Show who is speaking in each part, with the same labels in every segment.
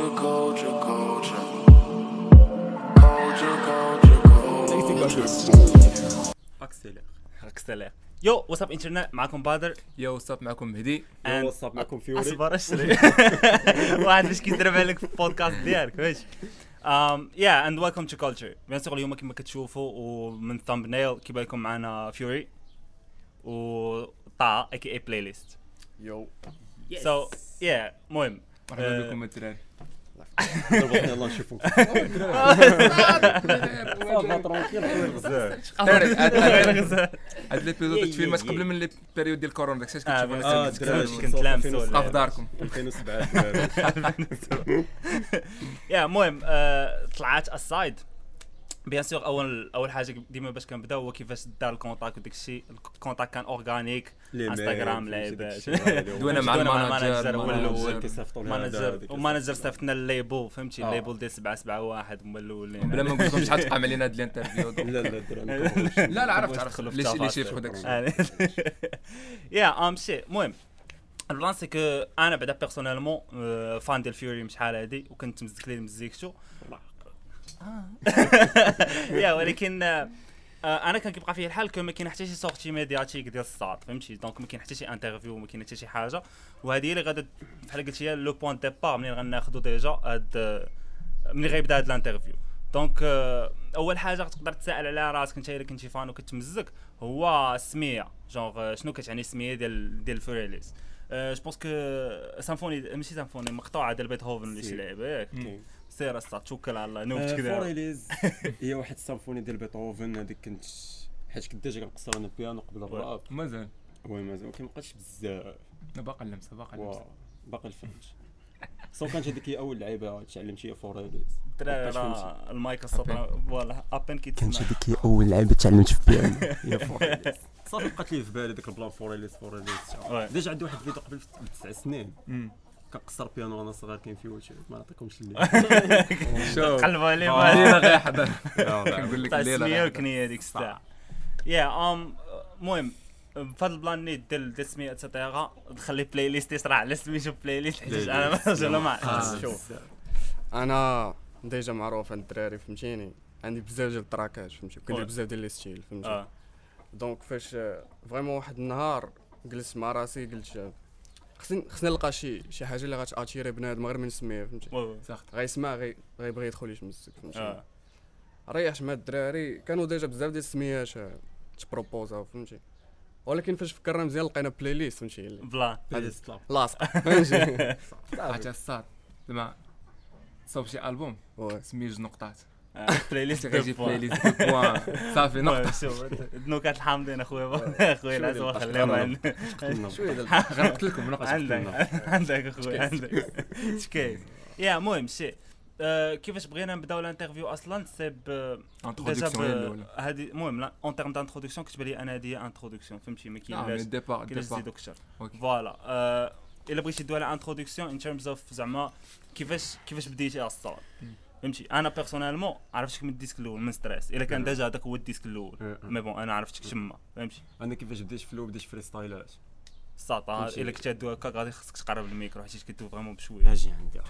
Speaker 1: Culture, culture, culture. Culture, culture, culture.
Speaker 2: اكسلير
Speaker 3: اكستلير yo what's up internet معكم بدر
Speaker 4: يا وصاب معكم مهدي
Speaker 3: And-
Speaker 2: what's up معكم فيوري.
Speaker 3: اصبر اشري واحد باش كيضرب عليك في البودكاست ديالك واش Um, yeah, and welcome to culture. bien sûr اليوم كما كتشوفوا ومن thumbnail كيبان لكم معنا فيوري و طا a.k.a. Playlist.
Speaker 2: yo
Speaker 3: so yeah المهم
Speaker 4: مرحبا. بكم الدراري
Speaker 2: غزال
Speaker 4: الدراري هاد-
Speaker 3: غزال.
Speaker 4: هاد l'épisode
Speaker 3: يي-
Speaker 4: تفيلمات
Speaker 3: يي-
Speaker 4: قبل من les périodes ديال كورونا داكشي
Speaker 3: آه،
Speaker 4: كتشوف
Speaker 3: آه،
Speaker 4: الناس
Speaker 3: دراري.
Speaker 4: كتكلم.
Speaker 3: كنت لامسو
Speaker 4: بقى في داركم
Speaker 2: 2007
Speaker 3: yeah المهم آه، طلعت اسايد bien sûr اول اول حاجة ديما باش كنبداو هو كيفاش دار ال contact وداك الشيء ال contact كان organique انستغرام لعيبات
Speaker 4: دوينا مع
Speaker 3: ال manager
Speaker 4: ال
Speaker 3: manager هو
Speaker 4: المانجر.
Speaker 3: الأول manager و manager صيفطنا ال label
Speaker 2: فهمتي.
Speaker 3: الليبل ديال 771 هما الاولين
Speaker 4: بلا ما نقول لكم شحال تقام علينا هاد ال
Speaker 2: interview لا لا
Speaker 4: لا لا عرفت عرفت لي. شيفر وداك الشيء
Speaker 3: yeah um شي المهم ال plan c'est que أنا بعدا personnellement fan ديال فيوري شحال هادي وكنت مزك ليه مزيكتو yeah ولكن آه، آه، أنا كان كيبقى فيا الحال كو ما كاين حتى شي sortie médiatique ديال الصاد فهمتي؟ donc ما كاين حتى شي interview ما كاين حتى شي حاجة. وهذه هي اللي غادا بحال قلت هي le point départ منين غناخذوا déjà هاد آه، ملي غيبدا هاد ال interview donc آه، أول حاجة تقدر تسأل على راسك أنت إلا كنتي fan وكتمزك هو السميه جونغ آه، شنو كتعني السميه ديال ديال الفوريليس je pense que symphonie ماشي symphonie مقطوعة ديال بيتهوفن اللي. شي لعبه ياك سير استا توكل على الله نوبت
Speaker 2: آه،
Speaker 3: كذا.
Speaker 2: فوريليز هي واحد ال symphonie ديال بيتهوفن هذيك كنت حيت كنت déjà كنقصر أنا البيانو قبل الراب.
Speaker 4: مازال.
Speaker 2: oui مازال. ولكن مابقاش بزاف.
Speaker 4: باقي نلمسها باقي
Speaker 2: وا باقي الفهمت so كانت هذيك هي أول لعيبة تعلمت فيها فوريليز فهمتي.
Speaker 3: راه المايك الصوت voilà ابن كيتسمع
Speaker 2: كانت هذيك هي أول لعيبة تعلمت في بيانو. هي فوريليز صافي بقات لي في بالي ديك ال plan فوريليز
Speaker 3: فوريليز.
Speaker 2: déjà عندي واحد الفيديو قبل بتسع سنين. كنقصر بيانو وأنا صغير كاين في يوتيوب ما نعطيكمش اللي.
Speaker 4: شوف.
Speaker 3: قلبوا عليه
Speaker 4: الليلة
Speaker 3: بقى.
Speaker 4: غيحضر كنقول لك
Speaker 3: الليلة
Speaker 4: السمية.
Speaker 3: والكنية هذيك الساعة. yeah um المهم بهذا ال plan نيت ديال ديال السمية et cetera دخل Playlist يصرع على سميتو Playlist حيت أنا ما ما عرفتش شوف.
Speaker 5: أنا déjà معروف عند الدراري فهمتيني؟ عندي بزاف ديال التراكات فهمتي؟ وكندير
Speaker 3: oui.
Speaker 5: بزاف ديال les styles فهمتي؟
Speaker 3: آه.
Speaker 5: donc فاش vraiment واحد النهار جلست مع راسي قلت آه، خصني خصني نلقى شي شي حاجة اللي غاتاتيري بنادم غير من نسميه فهمتي.
Speaker 4: ساخت.
Speaker 5: غيسمع غي غيبغي يدخل يتمسك فهمتي؟
Speaker 3: آه.
Speaker 5: ريحت مع الدراري. كانوا déjà بزاف ديال السميات آه، تبروبوزاو فهمتي؟ ولكن فاش فكرنا مزيان لقينا Playlist فهمتي؟
Speaker 3: بلا.
Speaker 2: هذه ستلاف
Speaker 5: لاصق فهمتي؟
Speaker 4: عرفتي الصاد زعما صوب شي
Speaker 5: ألبوم.
Speaker 4: سميه جوج نقطات Playlist Playlist صافي نقطة.
Speaker 3: شوف النكات الحامضين اخويا اخويا لازم خليهم
Speaker 4: غنقتل لكم نقطه
Speaker 3: عندك عندك اخويا عندك. شكاين يا المهم شي. آه، كيفاش بغينا نبدأو الانترفيو أصلا؟ سي ب ديجا هذه المهم اون تيرم دانتروداكسيون كتبان لي أنا هذه انتروداكسيون فهمتي؟ ما
Speaker 4: نعم
Speaker 3: كاينلاش
Speaker 4: الديبار
Speaker 3: كاينلاش
Speaker 4: الديبار
Speaker 3: نزيدو كثر
Speaker 4: أوكي.
Speaker 3: فوالا آه، إلا بغيتي دوي على انتروداكسيون ان تيرمز اوف زعما كيفاش كيفاش بديتي الصوت
Speaker 4: مم.
Speaker 3: فهمتي؟ أنا personnellement عرفتك من ال disque الأول من stress إلا كان. déjà هذاك هو ال disque
Speaker 2: الأول.
Speaker 3: mais bon أنا عرفتك تما فهمتي؟
Speaker 2: أنا كيفاش بديت في الأول؟ بديت freestyle
Speaker 3: ات
Speaker 2: فهمتي.
Speaker 3: إلا كنت هادو هكاك غادي خصك تقرب الميكرو. حيت كدوي vraiment بشوية.
Speaker 2: أجي عندي.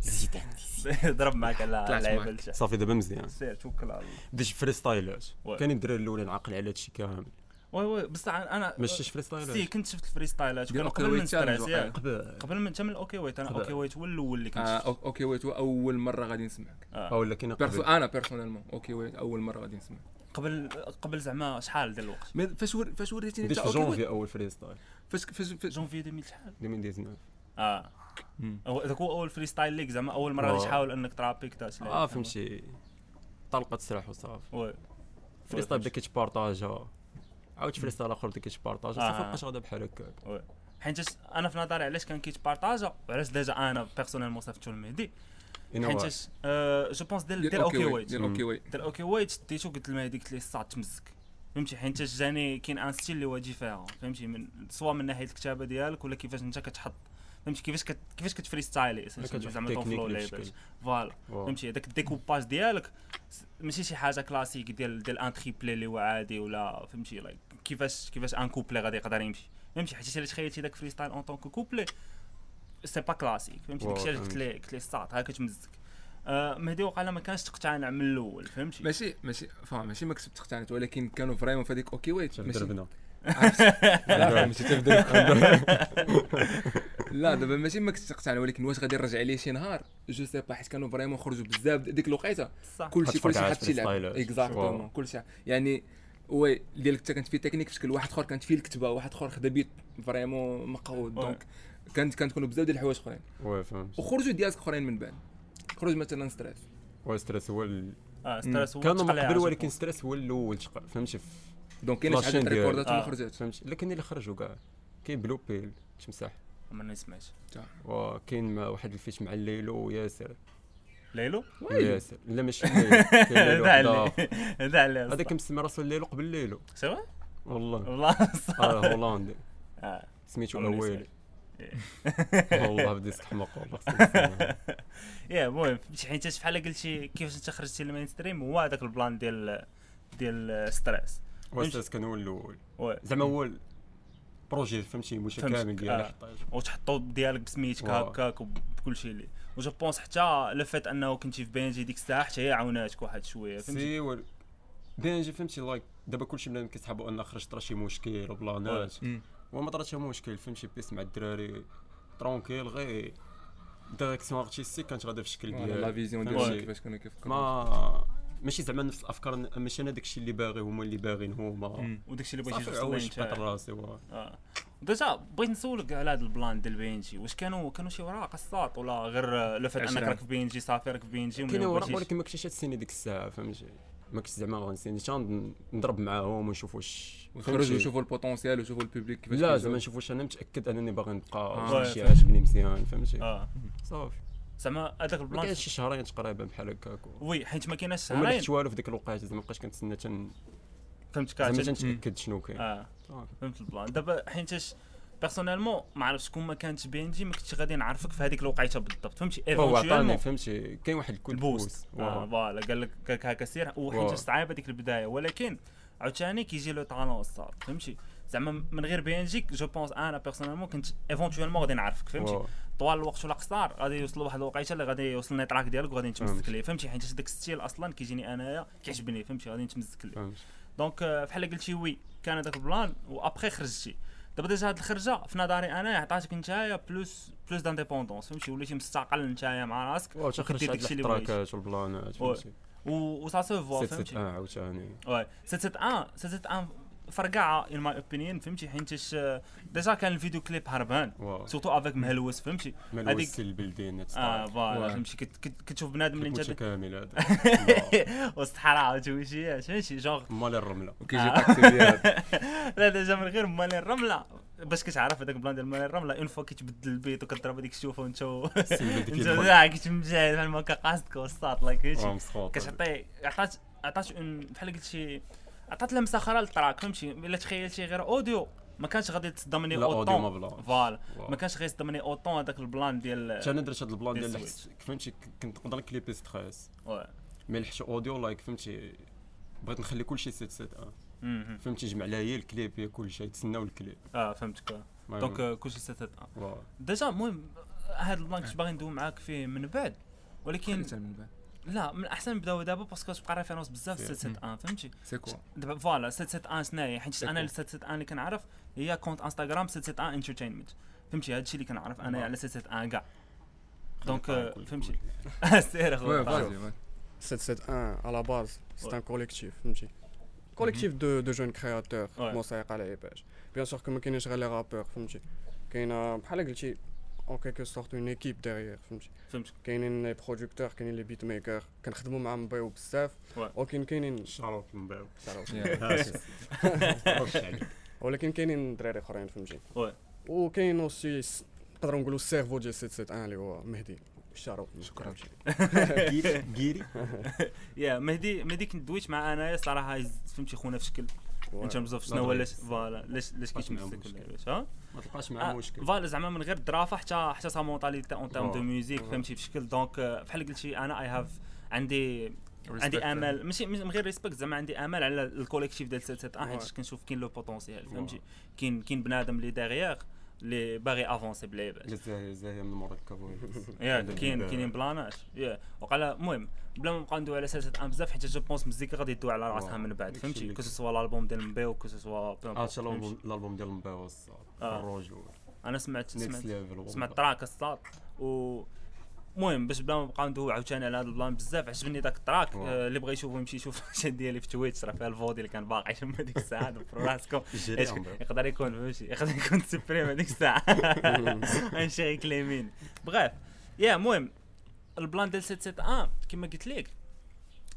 Speaker 2: زيد عندي
Speaker 3: ضرب معك على اللعيبه.
Speaker 2: صافي دابا مزيان.
Speaker 3: سير توكل على الله.
Speaker 2: بديت freestyle
Speaker 3: ات.
Speaker 2: كان الدراري الأولين عاقل على هادشي كامل.
Speaker 3: oui oui بصح أنا
Speaker 2: ما شفتش فري
Speaker 3: سي
Speaker 2: style ات
Speaker 3: كنت شفت
Speaker 4: ال
Speaker 3: freestyle
Speaker 4: ات
Speaker 3: قبل من stress.
Speaker 2: قبل
Speaker 3: قبل من من ال okay wait
Speaker 2: أنا.
Speaker 3: okay wait هو الأول اللي كنت
Speaker 4: آه،
Speaker 3: شفت.
Speaker 4: okay wait هو اول مرة غادي نسمعك.
Speaker 3: آه.
Speaker 2: أو ولا كاين
Speaker 4: perso
Speaker 2: قبل.
Speaker 4: أنا personnellement okay wait أول مرة غادي نسمعك.
Speaker 3: قبل قبل زعما شحال ديال الوقت؟
Speaker 4: فاش ور... فاش وريتيني انت
Speaker 2: في okay
Speaker 4: janvier
Speaker 2: أول free style
Speaker 4: فاش فاش
Speaker 3: جونفي 2000 شحال؟
Speaker 2: 2019
Speaker 3: آه. هذاك هو أول freestyle ليك زعما؟ أول مرة غادي. تحاول إنك ترابي كدا شي آه.
Speaker 2: فهمتي. طلقة سلاح وصافي oui. freestyle بدا كيتبارطاجا عاود freestyle اخر بدا كيتبارطاجا
Speaker 3: آه.
Speaker 2: صافي بقاش غادا بحال هكاك.
Speaker 3: حيت أنا في نظري علاش كان كيتبارطاجا وعلاش déjà أنا personnellement صيفطو لمهدي. حيت je pense ديال
Speaker 4: ديال
Speaker 3: ديال okay wait
Speaker 4: ديال okay wait
Speaker 3: ديال okay wait direct قلت لمهدي قلت ليه الصاد تمسك فهمتي؟ حيت جاني كاين un style اللي هو différent فهمتي؟ من سواء من ناحية الكتابة ديالك ولا كيفاش أنت كتحط فهمتي كيفاش كت... كيفاش كت freestyle
Speaker 2: ي
Speaker 3: زعما
Speaker 2: ton
Speaker 3: flow
Speaker 2: بشكل. voilà.
Speaker 3: فهمتي هذاك الديكوباج ديالك ماشي شي حاجة كلاسيك ديال ديال un triplet اللي هو عادي ولا فهمتي like كيفاش كيفاش un couplet غادي يقدر يمشي فهمتي حيت الا تخيلتي داك freestyle en tant que couplet c'est pas classique فهمتي داكشي علاش قلت. لي قلت لي ستارت هاكا تمزك آه مهدي وقال ما كانش تقتنع من الأول فهمتي
Speaker 4: ماشي ماشي فاهم ماشي ما كتبت اقتنعت ولكن كانوا vraiment في هذيك OK
Speaker 2: wait
Speaker 4: ماشي
Speaker 2: دربنا
Speaker 4: ماشي تبدا لا دابا ماشي ما كنتش تقتنع ولكن واش غادي نرجع ليه شي نهار؟ je sais pas حيت كانوا vraiment خرجوا بزاف ديك الوقيته. كلشي كلشي حد يلعب
Speaker 2: freestylers.
Speaker 4: اكزاكتومون. كلشي. يعني وي ديالك انت كانت فيه تكنيك في شكل واحد آخر كانت فيه الكتابه واحد آخر خدا بيت فريمون مقود. دونك كانت كانتكونوا بزاف ديال الحوايج أخرين.
Speaker 2: وي فهمت.
Speaker 4: وخرجوا ديالك أخرين من بعد. خرج مثلا ستريس.
Speaker 2: وي ستريس هو ال-
Speaker 3: آه ستريس هو
Speaker 2: كانوا قبل. ولكن ستريس هو الأول فهمتي؟
Speaker 4: دونك كاين شي
Speaker 2: لاشين
Speaker 4: حاجة
Speaker 2: ديال-
Speaker 4: ريكوردات
Speaker 3: آه.
Speaker 4: خرجات
Speaker 2: فهمتي؟ لا كاين اللي خرجوا كاع كاين بلو بيل تمسح
Speaker 3: ما نسمعش.
Speaker 2: وكاين واحد الفيش مع الليلو وياسر.
Speaker 3: ليلو؟
Speaker 2: ياسر لا ماشي ليلو.
Speaker 3: هذا عليه
Speaker 2: آخر.
Speaker 3: هذا عليه
Speaker 2: هذا كنسمي راسو الليلو قبل الليلو
Speaker 3: سوا
Speaker 2: والله.
Speaker 3: والله.
Speaker 2: آه هولندي.
Speaker 3: آه.
Speaker 2: سميتو أويلي.
Speaker 3: إيه.
Speaker 2: والله بدي حماق والله
Speaker 3: يا المهم حيت بحال قلتي كيفاش أنت خرجتي للمين ستريم هو هذاك البلان ديال ديال ستريس.
Speaker 2: واستاذ كان هو
Speaker 3: الأول.
Speaker 2: زعما هو البروجي فهمتي؟ متكامل ديالك.
Speaker 3: آه.
Speaker 2: حطيت
Speaker 3: وتحطو ديالك بسميتك. هكاك وبكل شيء اللي وجو بونس حتى لفت انه كنتي في بي جي ديك الساعة حتى هي عاوناتك واحد شوية فهمتي؟
Speaker 2: سي وال- بين جي فهمتي؟ لايك دابا كلشي بنادم كيسحبوا أن خرج طرا شي مشكل وبلانات. وما طرا حتى مشكل فهمتي؟ بيس مع الدراري. ترونكيل غير ديريكسيون ارتستيك كانت غادا في الشكل
Speaker 4: لا
Speaker 2: ديالها
Speaker 4: فيزيون
Speaker 2: فهمتي؟
Speaker 4: ديالك كيفاش كانوا كيفكروا
Speaker 2: ما ماشي زعما نفس الأفكار ماشي أنا داكشي اللي باغي هما اللي باغيين هما.
Speaker 3: وداكشي اللي بغيتي ليه
Speaker 2: بات
Speaker 3: انت
Speaker 2: راسي و-
Speaker 3: آه déjà بغيت نسولك على هذا ال plan ديال BNJ واش كانوا كانوا شي وراء قصات ولا غير le fait
Speaker 4: أنك.
Speaker 3: راك في بي ان جي صافي راك في بي ان جي
Speaker 2: كاين وراء
Speaker 3: بغيتيش
Speaker 2: ولكن ما كنتش تسيني ديك الساعة فهمتي ما كنتش زعما غنسيني تان نضرب معاهم ونشوف واش
Speaker 4: وخرجوا
Speaker 2: فهمتي؟
Speaker 4: يشوفوا ال potentiel ويشوفوا ال public كيفاش
Speaker 2: لا. زعما نشوف واش أنا متأكد أنني باغي نبقى
Speaker 4: آه.
Speaker 2: واش شي
Speaker 3: فهمت.
Speaker 2: عاجبني مزيان فهمتي
Speaker 3: آه
Speaker 2: صافي
Speaker 3: زعما هذاك
Speaker 2: ما
Speaker 3: ال plan
Speaker 2: كاينش شي شهرين تقريبا بحال هكاك
Speaker 3: وي حيت ما كايناش شهرين.
Speaker 2: درت والو في ديك الوقيته زعما مابقاش كنتسنى تن
Speaker 3: فهمتك
Speaker 2: زعما
Speaker 3: عرفتي؟
Speaker 2: تنتاكد شنو كاين. آه.
Speaker 3: فهمت ال plan. دابا حيتاش personnellement ما عرفتش كون ما كانتش BNJ ما كنتش غادي نعرفك في هذيك الوقيته بالضبط. فهمتي؟
Speaker 2: هو عطاني فهمتي؟ كاين واحد ال
Speaker 3: coup
Speaker 2: de boost. boost.
Speaker 3: آه، voilà قال لك قال لك هكا سير. وحيت صعيبه ديك البداية. ولكن عاوتاني كيجي le talent صار. فهمتي؟ زعما من غير BNJ je pense أنا personnellement كنت éventuellement غادي نعرفك فهمتي. طوال الوقت ولا قصار غادي يوصل لواحد الوقيته اللي غادي يوصل ال track ديالك وغادي نتمسك. ليه فهمتي؟ حيت داك ال style أصلا كيجيني أنايا كيعجبني فهمتي؟ غادي نتمسك ليه. دونك آه، بحال قلتي وي كان هذاك البلان وأبخي خرجتي. دابا ديجا هاد الخرجة في نظري أنا عطاتك نتايا بلوس بلوس دانديبوندونس فهمتي؟ وليتي مستقل نتايا مع راسك وكدير
Speaker 2: هاد
Speaker 3: داكشي اللي
Speaker 2: التراكات والبلانات. فهمتي؟
Speaker 3: و وسا سو فوا
Speaker 2: سيت سيت
Speaker 3: فهمتي؟
Speaker 2: آه عاوتاني.
Speaker 3: Ouais, 771 771 فرقعه ان ماي اوبينيون فهمتي؟ حيتاش آه، ديجا كان الفيديو كليب هربان. سورتو افيك مهلوس فهمتي؟
Speaker 2: مال
Speaker 3: هذيك-
Speaker 2: وسل البلدين
Speaker 3: آه فوالا. فهمتي؟ كت- كت- كتشوف بنادم اللي انت
Speaker 2: متكامل هذا.
Speaker 3: وسط الصحراء وتويشيات فهمتي جونغ
Speaker 2: مال الرملة.
Speaker 4: وكيجي. طاكسي
Speaker 3: لا ديجا من غير مالين الرملة. باش كتعرف هذاك البلان ديال مالين الرملة اون فوا كيتبدل البيت وكضرب هذيك الشوفة وانت انت كتمجاهد بحال ما كقاصدك وسط لايك كتعطي عطات بحال قلت شي عطات لمسة أخرى للتراك فهمتي؟ إلا تخيلتي غير أوديو. ما كانش غادي تصدمني
Speaker 2: لا أوديو ما
Speaker 3: اوطون
Speaker 2: بلا.
Speaker 3: فوالا. ما كانش غادي يصدمني أوطون هذاك البلان ديال
Speaker 2: حتى أنا درت هاد البلان
Speaker 3: ديال
Speaker 2: فهمتي؟ كنت نقدر نكليبي ستريس. مي لحت أوديو لايك فهمتي؟ بغيت نخلي كلشي سيت سيت آه
Speaker 3: مهم.
Speaker 2: فهمتي؟ جمع لها هي الكليب هي كلشي يتسناو الكليب.
Speaker 3: آه فهمتك. donc كلشي ستات آه
Speaker 2: wow.
Speaker 3: déjà المهم هذا ال plan كنت باغي ندوي معاك فيه من بعد ولكن
Speaker 4: من بعد.
Speaker 3: لا من الاحسن نبداو دابا parce que تبقى références بزاف
Speaker 2: c'est.
Speaker 3: 771 فهمتي؟
Speaker 4: c'est quoi.
Speaker 3: دابا voilà 771 شنو هي حيت أنا
Speaker 4: quoi.
Speaker 3: 771 اللي كنعرف هي compte Instagram 771 Entertainment فهمتي؟ هادشي اللي كنعرف أنا على 771 كاع.
Speaker 2: donc
Speaker 3: فهمتي؟ سير
Speaker 4: وي
Speaker 3: اخويا
Speaker 4: vas-y ouais.
Speaker 5: 771 à la base c'est
Speaker 3: Ouais.
Speaker 5: un collectif فهمتي؟ collectif de de jeunes créateurs
Speaker 3: Ouais.
Speaker 5: موسيقى لعيبات bien sûr que ما كاينينش غير les rappeurs فهمتي؟ كاينة بحال قلتي en quelque sorte une équipe derrière فهمتي
Speaker 3: فهمتك
Speaker 5: كاينين les producteurs كاينين les beatmakers كنخدموا معاهم بيو بزاف. ولكن كاينين
Speaker 2: المباو
Speaker 4: Yeah.
Speaker 5: ولكن كاينين دراري اخرين فهمتي. وكاين aussi نقدروا نقولوا ال cerveau ديال 771 اللي هو مهدي شارو
Speaker 4: شكراً.
Speaker 2: جيري جيري
Speaker 3: يا مهدي مهدي كنت دويت مع انايا صراحة فهمتي خونا في شكل in terms of شنو هو علاش voilà
Speaker 2: طاش معاه
Speaker 3: كيتمسك. علاش ها
Speaker 2: ما تلقاش معاه مشكل
Speaker 3: voilà زعما من غير الدرافه حتى حتى sa mentalité en
Speaker 2: terme
Speaker 3: de.
Speaker 5: music.
Speaker 3: فهمتي في شكل donc آه، بحال قلتي أنا I have عندي عندي آمل ماشي من غير respect زعما عندي آمل على ال collectif ديال 771 حيت
Speaker 5: wow.
Speaker 3: كنشوف كاين le
Speaker 2: potentiel.
Speaker 3: فهمتي كاين كاين بنادم اللي ديغيغ اللي باغي افونسي بالعباد
Speaker 2: زاهي زاهي من مركب
Speaker 3: ياك كاين كاينين بلانات يا وقال المهم بلا ما نبقى ندوي على سلسله ان بزاف حيت جو بونس مزيكا غادي يدوي على راسها من بعد فهمتي؟ كو سوا الألبوم ديال مبيو كو سوا
Speaker 2: آه شا الالبوم الألبوم ديال مباوة
Speaker 3: آه.
Speaker 2: الروج
Speaker 3: أنا سمعت سمعت سمعت تراك الصاد و المهم باش بلا ما نبقى ندوي عاوتاني على هذا البلان بزاف عجبني داك التراك. آه، اللي بغى يشوفو يمشي يشوف الشات ديالي في تويتش راه فيها الفودي اللي كان باقي تما ديك الساعة دبروا راسكم. يقدر يكون فهمتي يقدر يكون سوبريم هذيك الساعة. انشي غيكليمين بغاف يا المهم البلان ديال 771 كما قلت لك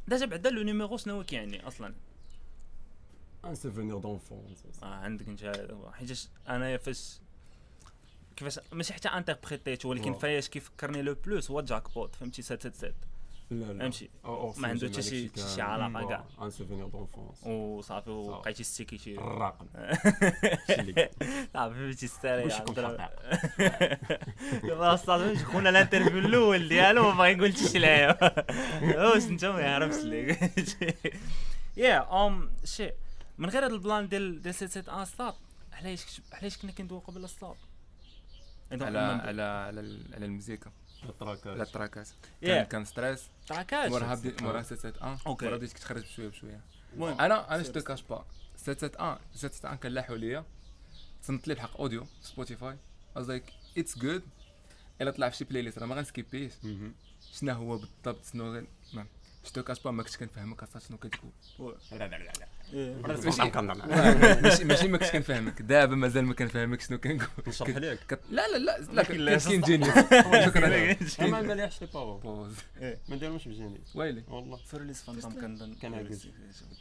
Speaker 3: ديجا بعدا لو نيميرو شنو كيعني أصلا؟
Speaker 2: ان سوفونير دونفونس
Speaker 3: آه عندك انت حيت انايا فاش كيفاش ماشي حتى انتربريتيت ولكن
Speaker 2: واو.
Speaker 3: فاش كيفكرني لو بلوس هو جاك بوت فهمتي 777
Speaker 2: لا لا. أو
Speaker 3: ما عنده حتى شي- شي
Speaker 2: واو،
Speaker 3: كاع.
Speaker 2: ان سوفونير دونفونس
Speaker 3: وصافي وبقيتي ستيكي شي.
Speaker 2: الرقم.
Speaker 3: صافي فهمتي.
Speaker 2: حقيقة
Speaker 3: دابا أصلا خونا الانترفيو الأول ديالو ما باغي نقول شي لعيب واش انت ما يعرفش ليك يا ام شي من غير هذا البلان ديال ديال سيت سيت آن ستاب علاش علاش كنا كندويو قبل الستاب
Speaker 4: على على على على المزيكا على
Speaker 2: التراكات
Speaker 4: التراكات
Speaker 3: Yeah.
Speaker 4: كان كان ستريس
Speaker 3: تراكاش
Speaker 4: موراها بدي موراها 771
Speaker 3: أوكي.
Speaker 4: موراها بديت كتخرج بشويه بشوية.
Speaker 3: المهم
Speaker 4: أنا أنا جو كاش با 771 771 كان لاحوا ليا. تصنت لي بحق أوديو في سبوتيفاي I was like it's good. إلا طلع في شي بلاي ليست راه ما غنسكيبيش. شنو هو بالضبط؟ شنو جو كاش با ما كنتش كنفهمك أصلا شنو كتقول.
Speaker 3: إيه.
Speaker 4: ماشي. ماشي ما كنتش كنفهمك. دابا مازال ما كنفهمك شنو كنقول.
Speaker 2: نشرح لك.
Speaker 4: لا لا لا لا
Speaker 3: لكن لا
Speaker 4: كنت كاين جينيوس شكرا.
Speaker 2: ما مليحش لي باور
Speaker 4: بوز
Speaker 2: ما دايروش بجيني.
Speaker 4: ويلي.
Speaker 2: والله.
Speaker 3: فرليس فانتوم
Speaker 2: عاجز.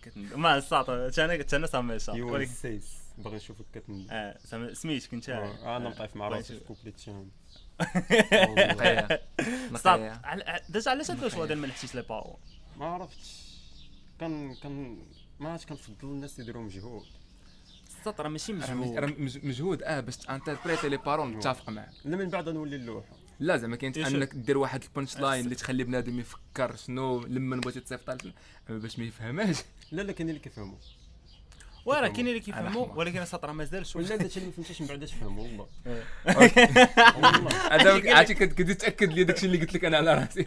Speaker 3: كتن- ما الساط أنا أنا سامي شاط
Speaker 2: يو
Speaker 3: ولكن
Speaker 2: سيس باغي نشوفك كتن
Speaker 3: آه سامي- سميت كنت
Speaker 2: آه، أنا نطيف مع راسي في
Speaker 3: نشوف.
Speaker 2: كوبليتيون
Speaker 4: نقية.
Speaker 3: نقية. داز علاش هاد الشوا ديال ما لحقتيش لي باور؟
Speaker 2: ما عرفتش. كان كان ما عرفتش كنفضل الناس يديروا مجهود.
Speaker 3: الساط راه ماشي
Speaker 4: راه
Speaker 3: مجهود.
Speaker 4: مج- مجهود آه باش تانتربريتي لي بارون متفق معاك.
Speaker 2: لا من بعد نولي اللوحه
Speaker 4: لا زعما كاين
Speaker 3: شوف.
Speaker 4: انك دير واحد ال punchline اللي تخلي بنادم يفكر شنو لما بغيتي تصيفط أما باش ما يفهمهاش.
Speaker 2: لا لا كاين اللي كيفهموا.
Speaker 3: وراه. كاين اللي كيفهموا. ولكن الساط راه مازال شوية
Speaker 2: ولا داكشي اللي ما فهمتش من بعد اش فهموا؟ والله.
Speaker 4: هذا عرفتي كت- كنت تأكد لي داكشي اللي قلت لك أنا على راسي.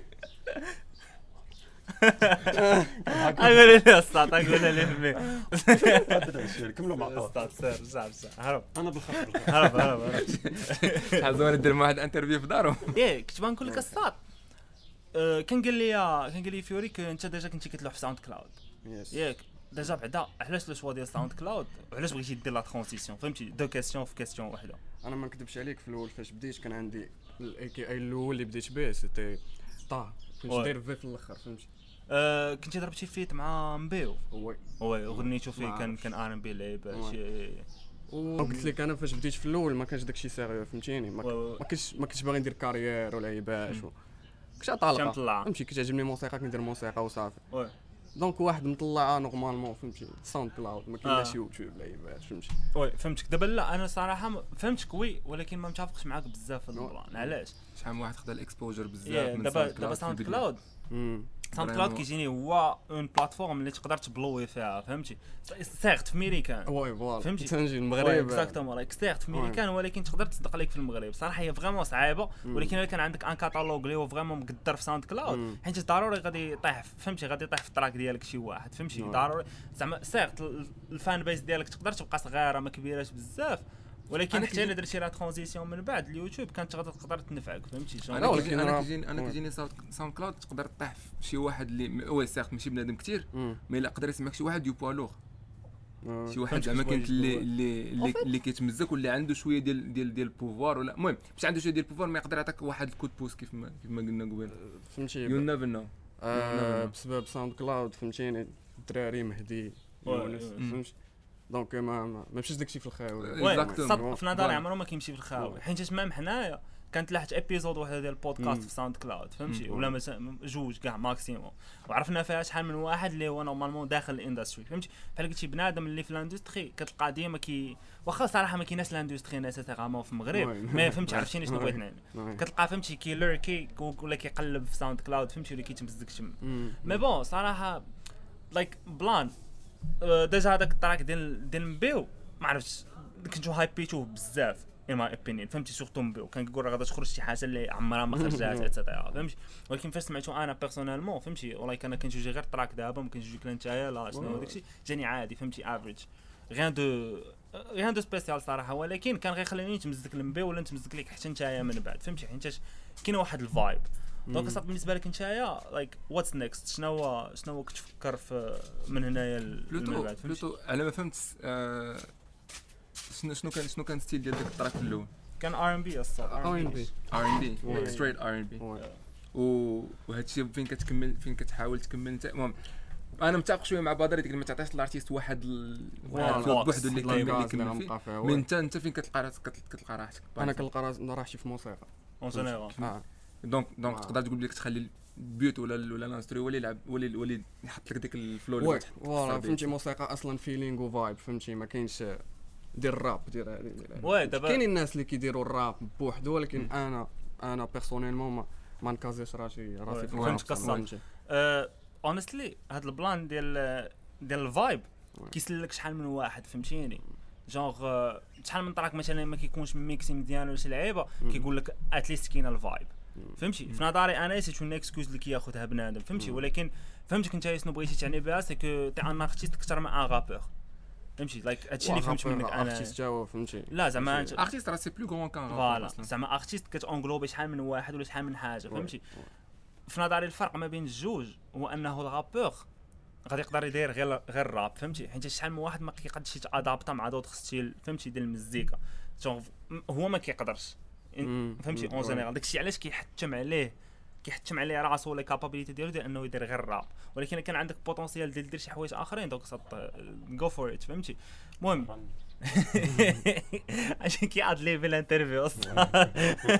Speaker 3: أقول لي الساط أقول لي فهمي
Speaker 2: كملوا مع بعض
Speaker 3: الساط سير رجع رجع هرب
Speaker 2: أنا بالخطر
Speaker 3: هرب هرب هرب
Speaker 4: شحال زوين ندير مع واحد interview في دارهم
Speaker 3: ياك كنت بغا نقول لك الساط آه، كان قال لي كان قال لي فيوري ك- انت déjà كنتي كتلوح في SoundCloud ياك déjà بعدا علاش le choix ديال SoundCloud وعلاش بغيتي دير la transition فهمتي deux questions في question وحده
Speaker 5: أنا ما نكذبش عليك في الأول فاش بديت كان عندي ال EP الأول اللي بديت به سيتي طا كنت. داير في الأخر فهمتي؟
Speaker 3: آه، كنتي ضربتي feat مع مبيو
Speaker 5: oui
Speaker 3: oui غنيتو فيه كان. كان R&B لعيب. شي.
Speaker 5: وقلت لك أنا فاش بديت في الأول ما كانش داكشي sérieux فهمتيني؟ ما كنتش ما كنتش باغي ندير carrière ولا عيباش كنت
Speaker 3: مطلع.
Speaker 5: فهمتي؟ كتعجبني الموسيقى كندير موسيقى وصافي. donc واحد مطلعه normalement فهمتي SoundCloud ما كاينلاش
Speaker 3: آه.
Speaker 5: يوتيوب لا عيباش فهمتي
Speaker 3: oui فهمتك دابا لا أنا صراحة فهمتك oui ولكن ما متفقش معاك بزاف في.
Speaker 5: ال
Speaker 3: plan علاش
Speaker 4: شحال من واحد خدا ال exposure بزاف
Speaker 3: يا
Speaker 4: من
Speaker 3: دابا
Speaker 4: SoundCloud
Speaker 3: دابا
Speaker 4: في SoundCloud
Speaker 3: SoundCloud كيجيني هو une plateforme اللي تقدر تبلوي فيها فهمتي surtout في ميريكان
Speaker 5: oui voilà
Speaker 3: فهمتي؟
Speaker 5: تنجي المغرب
Speaker 3: exactement like surtout في. ميريكان ولكن تقدر تصدق عليك في المغرب صراحة هي vraiment صعيبه. ولكن الا كان عندك un catalogue اللي هو vraiment مقدر في
Speaker 5: SoundCloud.
Speaker 3: حيت ضروري غادي يطيح فهمتي غادي يطيح في ال track ديالك شي واحد فهمتي. ضروري زعما surtout ال- الـ fan base ديالك تقدر تبقى صغيره ما كبيراش بزاف ولكن حتى الا درتي la transition من بعد اليوتيوب كانت غادي تقدر تنفعك فهمتي شنو
Speaker 4: أنا
Speaker 5: ولكن أنا
Speaker 4: كيجيني
Speaker 5: أنا.
Speaker 4: كيجيني SoundCloud تقدر طيح في شي واحد اللي م- oui surtout ماشي بنادم كثير. mais لا قدر يسمعك شي واحد يو بوا لوغ. شي واحد زعما كانت اللي. اللي اللي, كيتمزك واللي عنده شوية ديال ديال ديال ال pouvoir ولا المهم مش عنده شوية ديال ال pouvoir ما يقدر يعطيك واحد ال coup de pouce كيف ما كيف ما قلنا قبل
Speaker 5: فهمتي
Speaker 4: you
Speaker 5: never
Speaker 4: know.
Speaker 5: بسبب SoundCloud فهمتيني الدراري مهدي. فهمتي donc ما ما ما مشيش داكشي في الخاوي
Speaker 3: في نظري. عمره ما كيمشي في الخاوي.
Speaker 5: oui.
Speaker 3: حيت même حنايا كانت لاحت épisode وحده ديال البودكاست. في SoundCloud فهمتي. ولا مثلا جوج كاع maximum وعرفنا فيها شحال من واحد اللي هو normalement داخل ال industry فهمتي؟ بحال قلتي بنادم اللي في ال industry كتلقى ديما كي واخا صراحة ما كايناش ال industry nécessairement في المغرب. ما فهمتي؟ عرفتيني شنو. بغيت نعني كتلقى فهمتي كي ليركي ولا كيقلب في SoundCloud فهمتي؟ ولا كيتمزك تما. mais bon صراحة like plan déjà هذاك ال track ديال ديال مبيو ما عرفتش كنتو هايبيتوه بزاف in my opinion فهمتي؟ surtout مبيو كان كيقول راه غادا تخرج شي حاجة اللي عمرها ما خرجت et cetera فهمتي؟ ولكن فاش سمعتو أنا personnellement فهمتي؟ والله كان كنجوجي غير track دابا ما كنجوجيك لا نتايا لا شنو داكشي. جاني عادي فهمتي؟ average rien de rien de spécial صراحة. ولكن كان غيخليني نتمزك المبي ولا نتمزك لك حتى نتايا من بعد. فهمتي؟ حيت كاين واحد ال vibe donc صافي بالنسبة لك نتايا like what's next شنو هو شنو هو كتفكر في من هنايا plutôt
Speaker 4: plutôt على ما فهمت آه، شنو شنو كان شنو كان style ديال ديك ال
Speaker 3: track الأول؟ كان R&B الصراحه
Speaker 5: R&B
Speaker 4: ار ان بي. ستريت ار ان بي وهذا الشيء فين كتكمل فين كتحاول تكمل انت؟ المهم أنا متفق شوية مع بدر ديك ما تعطيش ال artiste
Speaker 3: واحد
Speaker 4: ال-
Speaker 3: واحد
Speaker 4: بوحدو اللي يكمل فيه. من. انت انت فين كتلقى كتلقى راحتك
Speaker 5: أنا كنلقى راحتي في الموسيقى
Speaker 3: en
Speaker 5: général
Speaker 4: آه. donc
Speaker 5: donc.
Speaker 4: تقدر تقول لك تخلي ال beat ولا ولا ال instru هو اللي يلعب هو اللي هو اللي يحط لك ديك
Speaker 5: ال
Speaker 4: flow اللي
Speaker 5: voilà
Speaker 4: في
Speaker 5: فهمتي موسيقى أصلا feeling و vibe فهمتي ما كاينش دير الراب دير.
Speaker 3: oui دابا
Speaker 5: كاينين الناس اللي كيديروا الراب بوحدو ولكن أنا أنا personnellement ما ما نكازيش راسي راسي في. الراب
Speaker 3: honestly هاد ال plan ديال ديال ال
Speaker 5: vibe.
Speaker 3: كيسلك شحال من واحد فهمتيني جونغ آه، شحال من track مثلا ما كيكونش mixé مزيان ولا شي
Speaker 5: لعيبة.
Speaker 3: كيقول لك at least كاين ال
Speaker 5: vibe.
Speaker 3: فهمتي؟ في نظري أنا c'est une excuse اللي كياخذها بنادم فهمتي. ولكن فهمتك أنت شنو بغيتي تعني بها c'est que t'es un artiste أكثر من un rappeur فهمتي؟ like هادشي اللي فهمت منك أنا.
Speaker 5: artiste جاوا فهمتي؟
Speaker 3: لا زعما انت
Speaker 4: artiste راه c'est plus كون كان
Speaker 3: voilà. زعما artiste كتونغلوبي شحال من واحد ولا شحال من حاجة فهمتي؟ في نظري الفرق ما بين الجوج هو انه ال rappeur غادي يقدر يدير غير غير الراب فهمتي؟ حيت شحال من واحد ما كيقدرش يتادابتا مع d'autres styles فهمتي؟ ديال المزيكا. هو ما كيقدرش. فهمتي.
Speaker 5: en.
Speaker 3: général. داكشي علاش كيحتم عليه كيحتم عليه راسو ولا capabilité ديالو ديال إنه يدير غير الراب. ولكن كان عندك potentiel ديال دير شي حوايج آخرين donc go for it فهمتي؟ المهم. عشان كيعاد لي في ال interview أصلا.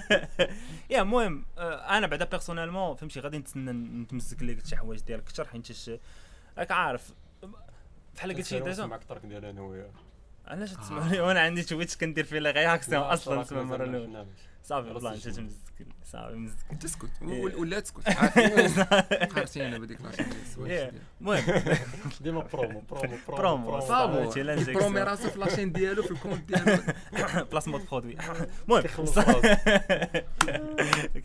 Speaker 3: يا المهم آه، أنا بعدا personnellement فهمتي؟ غادي نتسنى نتمسك لك شي حوايج ديالك أكثر حيت راك عارف. بحال قلتي déjà
Speaker 2: معك ال track ديال أنا وياه
Speaker 3: علاش تسمعني وأنا عندي تويتش كندير فيه la réaction أصلا تسمع المره
Speaker 2: الأولى.
Speaker 3: صافي بلا انت. تمزك صافي مزك
Speaker 4: تسكت.
Speaker 3: إيه.
Speaker 4: ولا تسكت. عارف قهرتيني أنا بديك
Speaker 3: Yeah. المهم.
Speaker 2: ديما برومو برومو
Speaker 3: برومو
Speaker 4: صابو برومي راسو في لاشين ديالو في الكونت ديالو.
Speaker 3: بلاسمون برودوي المهم.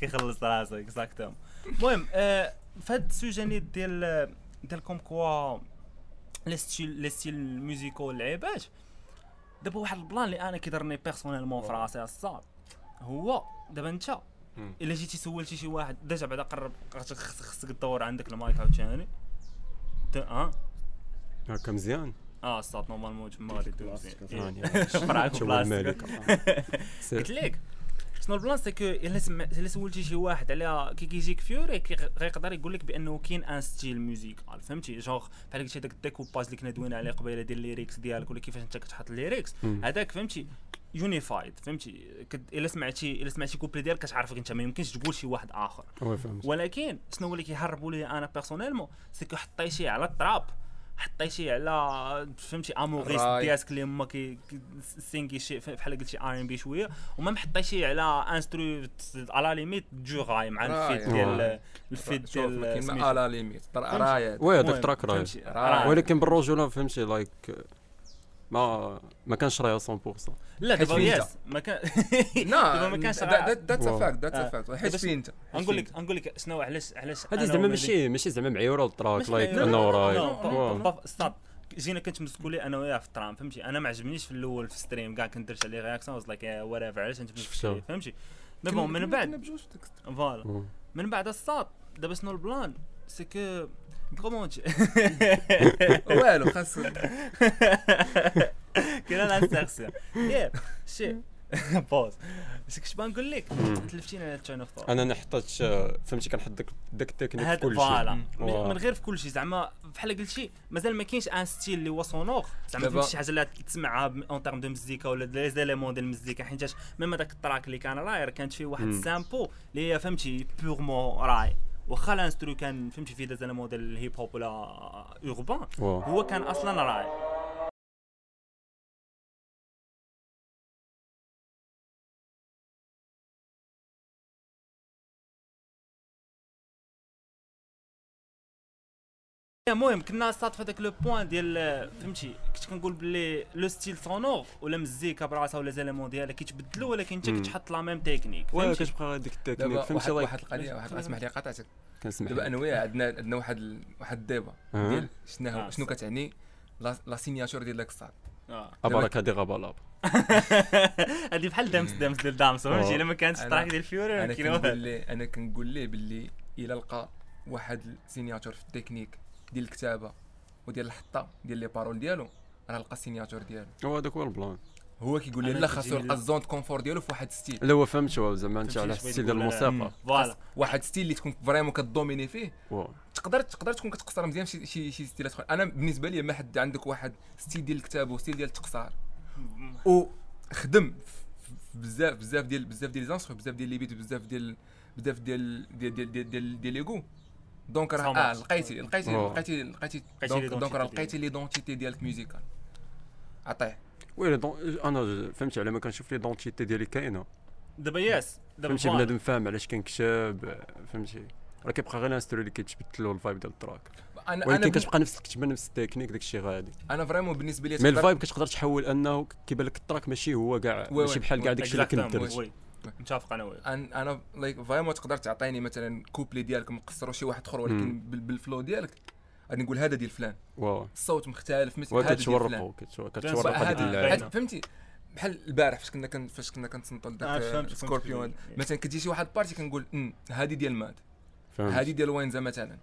Speaker 2: كيخلص راسو.
Speaker 3: اكزاكتوم المهم آه، في هاد السوجي ديال ديال كوم كوا لي ستيل لي ستيل ميوزيكو اللعيبات دابا واحد البلان اللي أنا كيضرني بيرسونيلمون في راسي الصاد. هو دابا انت. إلا جيتي سولتي شي واحد ديجا بعدا قرب خاصك تدور عندك المايك عاوتاني. آه
Speaker 2: هكا مزيان.
Speaker 3: آه الصاد نورمالمون تما غادي دوز شفرعك
Speaker 2: شو
Speaker 3: بلاصتك
Speaker 2: الملك
Speaker 3: قلت لك. شنو البلان سي كو الا سولتي شي واحد على كي كيجيك فيوري غيقدر يقول لك بانه كاين ان ستيل ميوزيكال فهمتي جونغ بحال قلتي هذاك الديكوباج اللي كنا دوينا عليه قبيله ديال الليريكس ديالك ولا كيفاش انت كتحط الليريكس. هذاك فهمتي يونيفايد فهمتي كد- الا سمعتي الا سمعتي كوبلي ديالك كتعرفك انت ما يمكنش تقول شي واحد اخر ولكن شنو هو اللي كيهربوا لي أنا بيرسونيلمون سي كو حطيتي على التراب حطيتي على فهمتي اموغيست
Speaker 4: راي.
Speaker 3: ديالك اللي هما كي كي- سينكي شي بحال قلتي ار ام بي شوية وما محطيتي على انسترو على ليميت جو غاي مع
Speaker 4: راي.
Speaker 3: الفيت ديال
Speaker 2: راي.
Speaker 3: الفيت ديال
Speaker 4: كاين
Speaker 3: سميتو.
Speaker 4: ما على ليميت راية
Speaker 2: وي هذاك
Speaker 3: فهمتي؟
Speaker 4: راي.
Speaker 3: راي.
Speaker 2: ولكن بالرجولة فهمتي لايك ما ما كانش رايه 100%
Speaker 3: لا دابا
Speaker 4: فين
Speaker 3: يس ما كان دابا ما
Speaker 4: لا
Speaker 3: كانش
Speaker 4: ذاتس. فاكت ذاتس. ا فاكت حيت فين انت؟
Speaker 3: نقول لك نقول لك شنو علاش علاش
Speaker 2: هذه زعما ماشي ماشي زعما معيورة التراك لايك
Speaker 3: معيورة.
Speaker 2: انه راي
Speaker 3: لا،
Speaker 2: واو.
Speaker 3: با- با- ستارت جينا كنتمسكوا لي أنا وياه في الترام فهمتي؟ أنا ما عجبنيش في الأول في ستريم كاع كنت درت عليه رياكسيون واز لايك وات ايفر علاش أنت فهمتي؟ دابا من بعد فوالا. من بعد الساط دابا شنو البلان؟ سي كومون
Speaker 4: والو خاص
Speaker 3: كاين الانسيرسيون يا شي بوز شي كنت بنقول لك
Speaker 2: مم.
Speaker 3: تلفتيني على التون اوف
Speaker 2: أنا نحطت فهمتي كنحط داك داك التكنيك في كل
Speaker 3: فوالا
Speaker 2: شيء
Speaker 3: من
Speaker 2: واو.
Speaker 3: من غير في كل شيء زعما بحال قلتي مازال ما كاينش ان ستيل اللي هو سونور زعما فهمتي شي حاجة اللي تسمعها اون تيرم دو مزيكا ولا لي زيليمون ديال المزيكا حيت ميم هذاك التراك اللي كان راير كانت فيه واحد. السامبو اللي هي فهمتي purement راي واخا ال instru كان فهمتي فيه des éléments ديال الهيب هوب ولا
Speaker 2: urbain
Speaker 3: هو كان أصلا راي المهم كنا صاد في هذاك le point ديال فهمتي كنت كنقول باللي le style sonore ولا مزيكا براسها ولا éléments ديالها كيتبدلوا ولكن انت. كتحط لا ميم تكنيك
Speaker 2: واه
Speaker 3: فهمتي
Speaker 2: كتبقى هذيك التكنيك فهمتي
Speaker 4: واحد القضية واحد اسمح لي قاطعتك
Speaker 2: كنسمح
Speaker 4: دابا أنا وياه عندنا عندنا واحد ال- واحد الديبا. ديال شنو
Speaker 3: آه،
Speaker 4: شنو. كتعني لا لا سينياتور ديال داك الصاد
Speaker 3: آه.
Speaker 2: ابارك هذه غابالاب
Speaker 3: هذه بحال دامس دامس ديال دامس فهمتي
Speaker 2: آه.
Speaker 3: الا ما كانتش الطراك ديال الفيوري أنا
Speaker 4: كنقول ليه أنا كنقول ليه باللي إلا لقى واحد السينياتور في التكنيك ديال الكتابه وديال الحطه ديال لي بارول ديالو راه لقى ال signature ديالو
Speaker 2: هو هذاك هو ال plan
Speaker 4: هو كيقول لي لا خاصو يلقى
Speaker 3: ال-
Speaker 4: ال zone confort ديالو في واحد style
Speaker 2: لا هو فهمت هو زعما انت على
Speaker 3: ال
Speaker 2: style ديال؟ الموسيقى
Speaker 3: voilà
Speaker 4: واحد style اللي تكون vraiment كدوميني فيه. تقدر تقدر تكون كتقصر مزيان شي شي شي ستيلات أخرى أنا بالنسبة لي ما حد عندك واحد style ديال الكتابه و style ديال التقصير وخدم بزاف بزاف ديال بزاف ديال les instrus بزاف ديال les beats بزاف ديال بزاف ديال ديال ديال ديال ديال, ديال ليغو donc راه
Speaker 3: آه.
Speaker 4: لقيتي لقيتي. لقيتي لقيتي donc راه لقيتي l'identité ديالك musicale عطيه
Speaker 2: oui donc- أنا فهمتي على ما كنشوف l'identité ديالي كاينة
Speaker 3: دابا yes دابا
Speaker 2: فهمتي. بنادم فاهم علاش كنكتب فهمتي راه كيبقى غير ال instru اللي كيتبدل له ال vibe ديال ال
Speaker 4: track أنا أنا
Speaker 2: ولكن
Speaker 4: بن-
Speaker 2: كتبقى نفس الكتابه نفس التكنيك داكشي غادي
Speaker 4: أنا vraiment بالنسبة لي
Speaker 2: mais
Speaker 4: ال
Speaker 2: vibe كتقدر تحول أنه كيبان لك ال track ماشي هو كاع ماشي بحال كاع
Speaker 4: oui.
Speaker 2: داكشي اللي كنت درت
Speaker 3: متفق. أنا وياك.
Speaker 4: أنا like vraiment تقدر تعطيني مثلا كوبلي ديالك مقصر شي واحد أخر ولكن بال flow ديالك غادي نقول هذا ديال فلان.
Speaker 2: واو.
Speaker 4: الصوت مختلف مثل هذا ديال فلان.
Speaker 2: هذيك
Speaker 3: هذه
Speaker 4: فهمتي بحال البارح فاش كنا كن فاش كنا كنتنطل
Speaker 3: آه، فهمت
Speaker 4: سكوربيون. مثلا كتجي شي واحد partie كنقول "أمم، هذه ديال ماد. هذه ديال وينزا مثلا.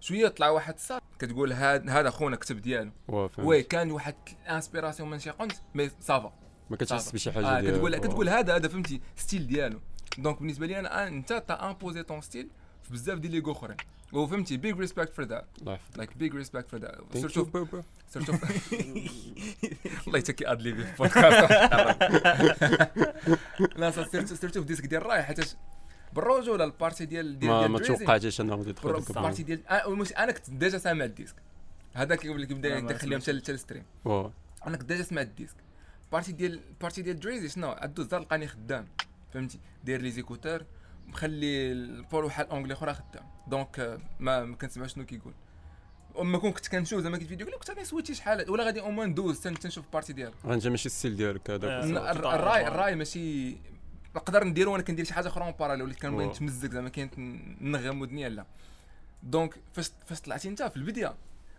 Speaker 4: شوية طلع واحد صاد كتقول هاد هذا خونا كتب ديالو. oui كان واحد inspiration من شي قنت mais ça va.
Speaker 2: ما كتحس. بشي حاجة
Speaker 4: آه كتقول. كتقول هذا هذا فهمتي style ديالو. donc بالنسبة لي أنا آه، أنت تا imposer ton style في بزاف ديال لي أخرين. وفهمتي بيج ريسبكت فور ذات
Speaker 2: الله يحفظك.
Speaker 4: لايك بيج ريسبكت فور ذات سيرتو. سيرتو الله يتكي أدلي في البودكاست. لا سيرتو سيرتو في ديسك ديال الراي حيت بالرجولة البارتي ديال ديال
Speaker 2: ما
Speaker 4: ديال
Speaker 2: ما توقعتش انه غادي
Speaker 4: بر-
Speaker 2: يدخل
Speaker 4: البارتي ديال آه، أنا كنت ديجا سامع الديسك هذاك اللي كيبدا يدخل
Speaker 3: سمعتش.
Speaker 4: حتى الستريم أنا كنت ديجا سمعت الديسك بارتي ديال بارتي ديال دريزي شنو عدو الزار لقاني خدام فهمتي داير لي زيكوتور مخلي البول واحد اونغلي أخرى خدام دونك آه، ما ما كنسمع شنو كيقول أما كون كنت كنشوف زعما كيت فيديو يقول لك كنت غادي نسويتشي شحال ولا غادي أو موان دوز تن- تنشوف بارتي ديالو
Speaker 2: غنجي ماشي السيل ديالك
Speaker 3: آه.
Speaker 2: هذاك.
Speaker 4: الر- الراي الراي ماشي نقدر نديرو وأنا كندير شي حاجة أخرى اون باراليل وليت كنبغي. نتمزك زعما كاين نغم ودنيا لا دونك فاش فاش طلعتي انت في البدايه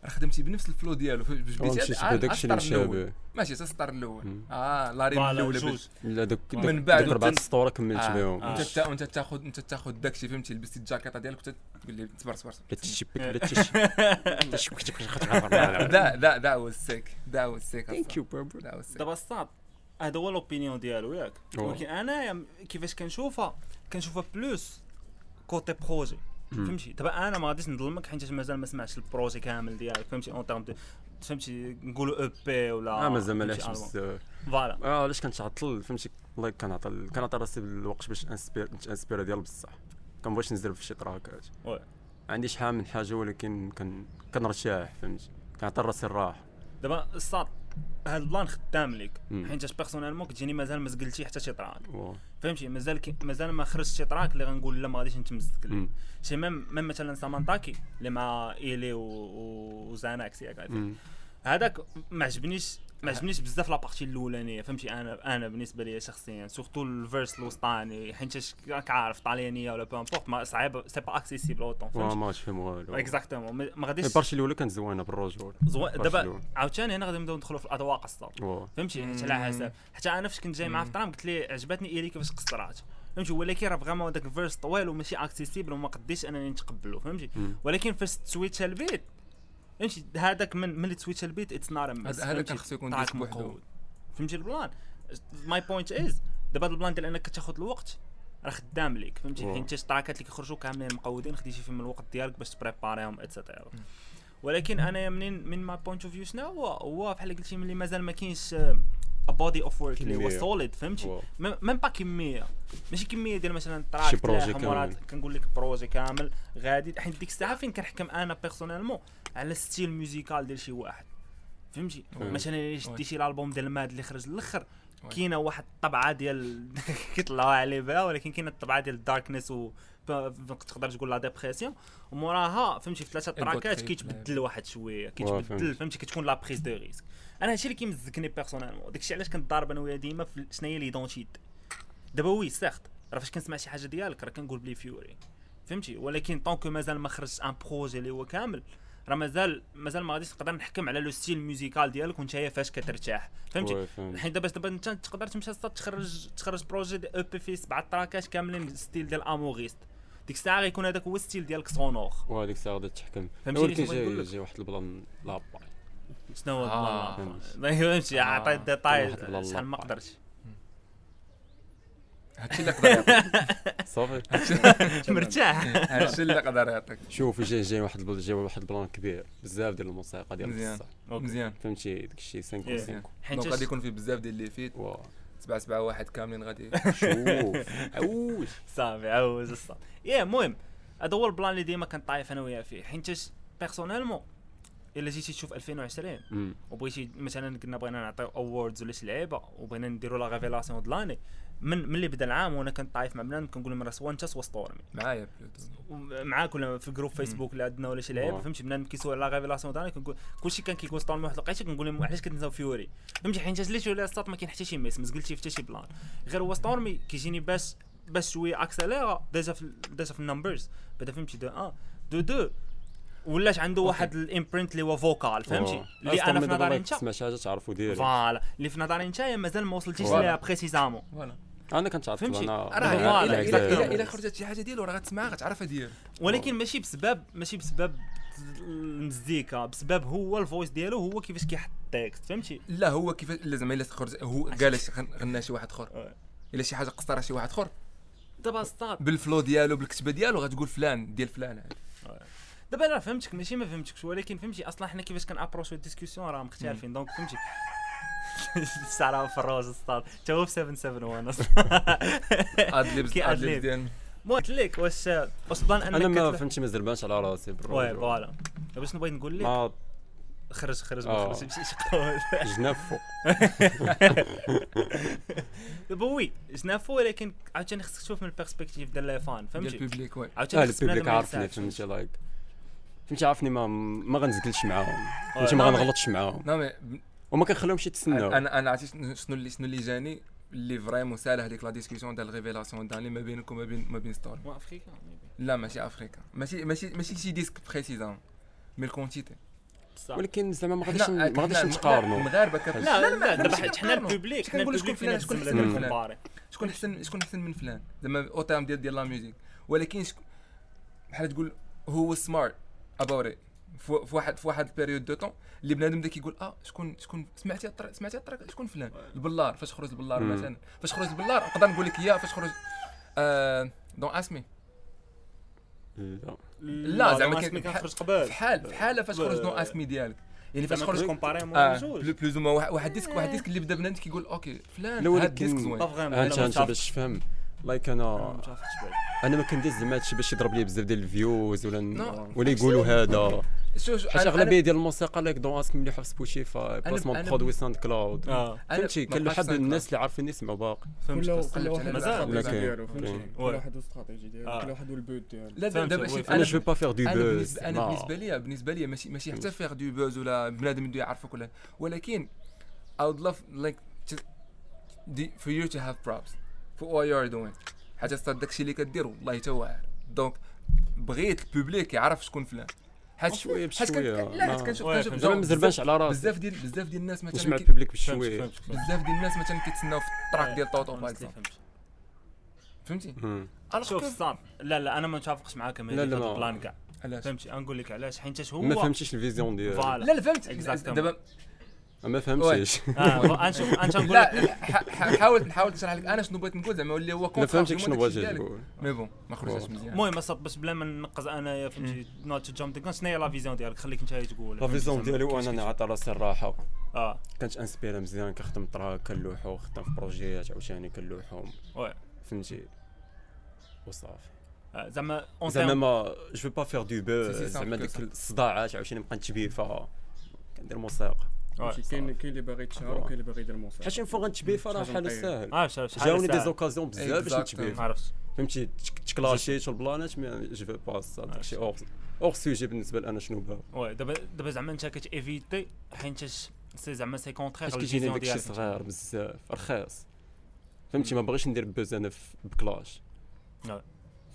Speaker 4: خدمتي بنفس الفلو ديالو. فاش
Speaker 2: واو،
Speaker 4: بديتي
Speaker 2: الشيء اللي. مشابه
Speaker 4: ماشي حتى السطر
Speaker 2: الأول.
Speaker 4: آه لا ريم الاولى
Speaker 2: لا دوك
Speaker 4: من بعد وتن-
Speaker 2: سطور كملت
Speaker 4: آه.
Speaker 2: بهم
Speaker 3: آه.
Speaker 4: وانت تا وأنت تاخذ انت تاخذ داكشي فهمتي؟ لبستي الجاكيطة ديالك تقول لي صبر صبر
Speaker 2: لا تشبك لا تشبك.
Speaker 4: لا لا that was sick that
Speaker 2: was sick thank
Speaker 4: you that's sick
Speaker 3: دابا الساط هذا هو l'opinion ديالو ياك. ولكن أنا كيفاش كنشوفها؟ كنشوفها plus côté projet فهمتي؟ دابا أنا ما غاديش نظلمك حيت مازال ما سمعتش ال projet كامل ديالك فهمتي؟ en termes فهمتي؟ نقولوا EP ولا
Speaker 2: آه مازال ما. بزاف
Speaker 3: voilà
Speaker 2: آه علاش كنتعطل؟ فهمتي؟ الله كنعطي كنعطي راسي الوقت باش inspire inspire ديال بصح. كنبغيش نزرب في شي تراكات
Speaker 3: oui.
Speaker 2: ما عنديش حال من حاجة ولكن كن كنرتاح فهمتي؟ كنعطي راسي الراحة.
Speaker 3: دابا الساط هذا ال plan خدام
Speaker 2: مم.
Speaker 3: حيت personnellement كتجيني مازال ما زقلتي حتى شي
Speaker 2: واو.
Speaker 3: فهمتي مازال مازال ما خرجت شي track اللي غنقول لا ما غاديش نتمزك ليه. شي même même مثلا سامانتاكي اللي مع إيلي وزاناكس ياك. هذاك ما عجبنيش ما عجبنيش بزاف la partie الأولانية فهمتي؟ أنا أنا بالنسبة لي شخصيا surtout ال verse الوسطاني حيت راك عارف طاليانيه ولا peu importe صعيب c'est pas accessible
Speaker 2: autant
Speaker 3: فهمتي؟
Speaker 2: ما تفهم والو.
Speaker 3: exactement ما غاديش
Speaker 2: ال partie الأولى كانت زوينة بالرجول
Speaker 3: زوين دابا. عاوتاني هنا غادي نبدأو ندخلوا في الاذواق الصوت
Speaker 2: واو.
Speaker 3: فهمتي؟ حيت على حسب. حتى أنا فاش كنت جاي معاه في الطرام قلت لي عجبتني ايلي كيفاش قصرات. فهمتي؟ ولكن راه vraiment داك ال verse طويل وماشي accessible وما قديش أنني نتقبلو فهمتي. ولكن فاش ت switch ال beat فهمتي هذاك من ملي ت switch ال beat؟ it's نار
Speaker 4: هذا- هذا كان خصو يكون disque بوحدو.
Speaker 3: فهمتي ال plan my point is دابا هاد ال plan ديال إنك تاخذ الوقت راه خدام ليك. فهمتي. حيت التراكات اللي كيخرجوا كاملين مقودين خديتي فيهم الوقت ديالك باش تبريباريهم et cetera ولكن أنا منين من my point of view شنو هو هو بحال قلتي ملي مازال ما كاينش body of work اللي هو. solide فهمتي. même pas كميه ماشي كميه ديال مثلا
Speaker 2: شي
Speaker 3: track
Speaker 2: projet
Speaker 3: تلاها مرات
Speaker 2: كامل.
Speaker 3: كنقول لك projet كامل غادي حيت ديك الساعة فين كنحكم أنا personnellement على style musical ديال شي واحد فهمتي. مثلا الا. شدي شي الالبوم ديال ماد اللي خرج
Speaker 4: الآخر.
Speaker 3: كاينة واحد الطبعه ديال كيطلعوا عليه بها ولكن كاينة الطبعه ديال ال darkness و تقدر تقول la dépression وموراها فهمتي في ثلاثة تراكات. كيتبدل واحد
Speaker 2: شوية
Speaker 3: كيتبدل
Speaker 2: فهمت.
Speaker 3: فهمتي كتكون la prise de risque أنا هادشي اللي كيمزكني بيرسونيلمون داكشي علاش كنضارب أنا وياه ديما في شنو هي ليدونتيتي دابا وي سيغت راه فاش كنسمع شي حاجة ديالك راه كنقول بلي فيوري فهمتي؟ ولكن طونكو مازال ما خرجش ان بروجي اللي هو كامل راه مازال مازال ما غاديش نقدر نحكم على لو ستيل ميوزيكال ديالك وانت فاش كترتاح. فهمتي. حيت دابا دابا انت تقدر تمشي تخرج تخرج بروجي دي أو بي في سبعه تراكات كاملين ستيل ديال اموغيست ديك الساعة غيكون هذاك هو ستيل ديالك سونور
Speaker 2: وهذيك الساعة غادي تحكم.
Speaker 3: فهمتي
Speaker 2: ولكن جاي واحد البلان لابا
Speaker 3: شنو هو
Speaker 4: آه،
Speaker 3: البلان
Speaker 2: فهمت.
Speaker 3: فهمتي عطيت ديتاي شحال ما. قدرتش
Speaker 4: هادشي اللي يقدر يعطيك.
Speaker 2: صافي.
Speaker 3: مرتاح.
Speaker 4: هادشي اللي يقدر يعطيك.
Speaker 2: شوف جاي جاي واحد جاي واحد البلان كبير. بزاف ديال الموسيقى ديال
Speaker 4: مزيان. مزيان.
Speaker 2: فهمتي؟ داك الشيء 5
Speaker 3: إيه.
Speaker 2: 5
Speaker 3: حيت
Speaker 4: دونك غادي يكون فيه بزاف ديال اللي فيت. سبعة سبعة واحد كاملين غادي.
Speaker 2: شوف. عوج
Speaker 3: صافي عوز الصاد يا المهم هذا هو البلان اللي ديما كنطايف أنا وياه فيه. حيت personnellement إلا جيتي تشوف 2020
Speaker 2: مم.
Speaker 3: وبغيتي مثلا قلنا بغينا نعطيو awards ولا شي لعيبة وبغينا نديرو la révélation de l'année. من ملي بدأ العام وأنا كنطايف مع بنادم كنقول لهم راه سوا انت سوا ستورمي
Speaker 4: معايا بلوتو
Speaker 3: معاك ولا في groupe فيسبوك اللي عندنا ولا شي
Speaker 2: لعيبة.
Speaker 3: فهمتي؟ بنادم كيسول على révélation de l'année كنقول كلشي كان كيقول ستورمي واحد الوقيته كنقول لهم علاش كتنساو فيوري فهمتي؟ حيت جات لي ولا الساط ما كاين حتى شي miss ما زقلتش حتى شي plan غير هو ستورمي كيجيني باش باش شوية اكسيليرا déjà في déjà في ال numbers بدا فهمتي؟ deux ans. deux deux. ولات عنده واحد ال empreinte اللي هو vocale فهمتي؟ اللي أنا في نظري أنت
Speaker 2: تسمع شي حاجة تعرفوا direct
Speaker 3: voilà. اللي في نظري أنت مازال ما وصلتيش. ليها précisément.
Speaker 4: voilà.
Speaker 2: أنا كنت عارف
Speaker 3: فهمتي؟
Speaker 2: أنا
Speaker 3: راه
Speaker 4: إلا. إلا خرجت شي حاجة ديالو راه غتسمعها غتعرفها ديال
Speaker 3: ولكن ماشي بسبب ماشي بسبب المزيكا بسبب هو ال voice ديالو هو كيفاش كيحط ال texte فهمتي؟
Speaker 4: لا هو كيف لا زعما إلا خرج هو قال شي- غنى شي واحد
Speaker 3: آخر.
Speaker 4: إلا شي حاجة قصرها شي واحد آخر.
Speaker 3: دابا بال
Speaker 4: flow ديالو بالكتبة ديالو غتقول فلان ديال فلان هذا.
Speaker 3: دابا أنا فهمتك ماشي ما فهمتكش ولكن فهمتي أصلا حنا كيفاش كنابروشو ال discussion راه مختلفين donc فهمتي. الساعة في الروز ستار تا هو في 771 أصلا.
Speaker 4: adlibs
Speaker 3: adlib.
Speaker 4: ديال
Speaker 3: المهم قلت لك واش بان أنك
Speaker 2: أنا ما فهمتش ما زربانش على راسي برو
Speaker 3: وي فوالا. دابا شنو بغيت نقول لك؟
Speaker 2: ما
Speaker 3: خرج خرج ما
Speaker 2: آه.
Speaker 3: خرج مشي شي
Speaker 2: فوق
Speaker 3: دابا وي جنافو ولكن عاوتاني خصك تشوف من البيرسبكتيف ديال لي فان
Speaker 4: ديال
Speaker 3: فهمتي
Speaker 4: البوبليك وي.
Speaker 3: عاوتاني بنادم ما
Speaker 2: عارفني. فهمتي لايك فهمتي عارفني ما ما غنزقلش معاهم فهمتي
Speaker 3: نعم.
Speaker 2: ما غنغلطش معاهم.
Speaker 4: نو مي
Speaker 2: وما كنخليهمش يتسناو.
Speaker 4: أنا أنا عرفتي شنو اللي شنو اللي جاني؟ اللي فريمون سال هذيك لا ديسكسيون ديال الريفيلاسيون داني ما بينك وما بين ما بين ستوري
Speaker 3: افريكا
Speaker 4: لا ماشي افريكا ماشي ماشي ماشي شي ديسك بريسيزون mais ال
Speaker 3: quantité
Speaker 2: ولكن زعما ما غاديش ما غاديش نتقارنوا.
Speaker 4: المغاربه
Speaker 3: لا لا دابا حنا.
Speaker 4: ال
Speaker 3: public
Speaker 4: شكون
Speaker 3: حنا
Speaker 4: نقول شكون
Speaker 3: ال
Speaker 4: public
Speaker 3: فينا
Speaker 4: شكون احسن من فلان شكون احسن شكون احسن من فلان؟ زعما en termes ديال ديال la musique ولكن. بحال تقول هو سمارت ات في واحد في واحد ال période de temps اللي بنادم بدا كيقول آه شكون شكون سمعتي الطريق سمعتي الطريق شكون فلان؟ البلار. فاش خرج البلار. مثلا؟ فاش خرج البلار نقدر نقول لك يا فاش خرج آه دون اسمي.
Speaker 2: لا
Speaker 4: لا، زعما
Speaker 3: ما
Speaker 4: كان-
Speaker 3: كنخرج قبل.
Speaker 4: بحال بحال فاش خرج دون اسمي ديالك. يعني فاش خرج
Speaker 3: كومباري
Speaker 4: آه
Speaker 3: جوج
Speaker 4: بلوز أو واحد ديسك واحد ديسك اللي بدا بنادم كيقول أوكي فلان هاد
Speaker 2: ولكن-
Speaker 4: ديسك زوين.
Speaker 3: با فريمون
Speaker 2: أنت
Speaker 3: لا، ما
Speaker 2: أنت
Speaker 3: تعرف-
Speaker 2: باش تفهم. لايك
Speaker 3: أنا.
Speaker 2: أنا ما كنديرش زعما هادشي باش يضرب لي بزاف ديال الفيوز ولا. ولا يقولوا هذا.
Speaker 4: شو شو
Speaker 2: حيت
Speaker 4: أنا-
Speaker 2: أغلبية ديال الموسيقى لايك دون اسك ملي في سبوتيفاي بلاسمون برودوي ساوند كلاود فهمتي؟ كان
Speaker 4: بقاش
Speaker 2: حد
Speaker 4: ساوند
Speaker 2: الناس اللي عارفين يسمعوا باقي.
Speaker 3: فهمت
Speaker 5: كل واحد ديالو فهمتي؟ كل. واحد والاستراتيجي ديالو
Speaker 3: آه.
Speaker 5: كل واحد وال but ديالو.
Speaker 4: لا دابا.
Speaker 2: أنا je veux pas
Speaker 4: faire
Speaker 2: de
Speaker 4: buzz أنا بالنسبة لي بالنسبة لي ماشي ماشي حتى faire de buzz ولا بنادم يبدا يعرفك ولا. ولكن I would love like to, the, for you to have props. For what you are doing حاجة صاد داكشي اللي كدير والله حتى هو عارف donc بغيت ال public يعرف شكون فلان حيت حيت كن-
Speaker 2: بشوية.
Speaker 4: لا حيت كنشوف.
Speaker 2: زعما ما
Speaker 4: بزاف-
Speaker 2: مزربانش على راسي
Speaker 4: بزاف ديال بزاف ديال الناس
Speaker 2: نسمع
Speaker 4: مثلا كي-
Speaker 2: ال
Speaker 3: public بشوية.
Speaker 4: بزاف ديال الناس مثلا كيتسناو في ال track ديال طوطو باغ. فهمتي. الوغ
Speaker 3: شوف صار لا لا أنا ما نتفقش معاك هذا البلان كاع
Speaker 4: علاش
Speaker 3: فهمتي نقول لك علاش حيت هو
Speaker 2: ما فهمتيش الفيزيون ديالي
Speaker 3: فوالا
Speaker 4: لا لا فهمت. دابا
Speaker 2: ما فهمتيش
Speaker 3: آه انشوف انت نقول
Speaker 4: لا
Speaker 3: لك.
Speaker 4: ح- ح- حاول نحاول نشرح لك. أنا شنو بغيت نقول؟ زعما اللي هو كونتر
Speaker 2: فهمتك شنو بغيتي تقول
Speaker 4: مي بون ما خرجتش. مزيان.
Speaker 3: المهم اصاط باش بلا ما نقز انايا فهمتي نوت جامب ديك شنو هي لا فيزيون ديالك؟ خليك أنت تقول.
Speaker 2: لا فيزيون ديالي وأنا نعطي راسي الراحة.
Speaker 3: آه.
Speaker 2: كانت انسبيرا مزيان كنخدم طراك كنلوحو خدام في بروجيات عاوتاني كنلوحهم فهمتي؟ وصافي.
Speaker 3: آه، زعما اون
Speaker 2: زعما ما جو با فيغ دو
Speaker 4: سي
Speaker 2: زعما ديك. الصداعات عاوتاني نبقى نتبيفا كندير موسيقى.
Speaker 5: فهمتي كاين كاين اللي باغي يتشهر وكاين اللي باغي يدير موسيقى
Speaker 2: حيت فوق غنتبيف راه
Speaker 5: نقية.
Speaker 2: ساهل
Speaker 3: شحال شحال
Speaker 2: جاوني دي. زوكازيون بزاف باش. نتبيف
Speaker 3: ما عرفتش
Speaker 2: فهمتي تك- تكلاشيت والبلانات مي جو في با سا داكشي اور سوجي بالنسبة لنا شنو باغي
Speaker 3: وي دابا دابا زعما انت كتيفيتي حيت سي زعما سي كونترير
Speaker 2: حيت كيجيني داكشي صغير بزاف رخيص فهمتي ما بغيتش ندير buzz أنا في- ب
Speaker 3: clash.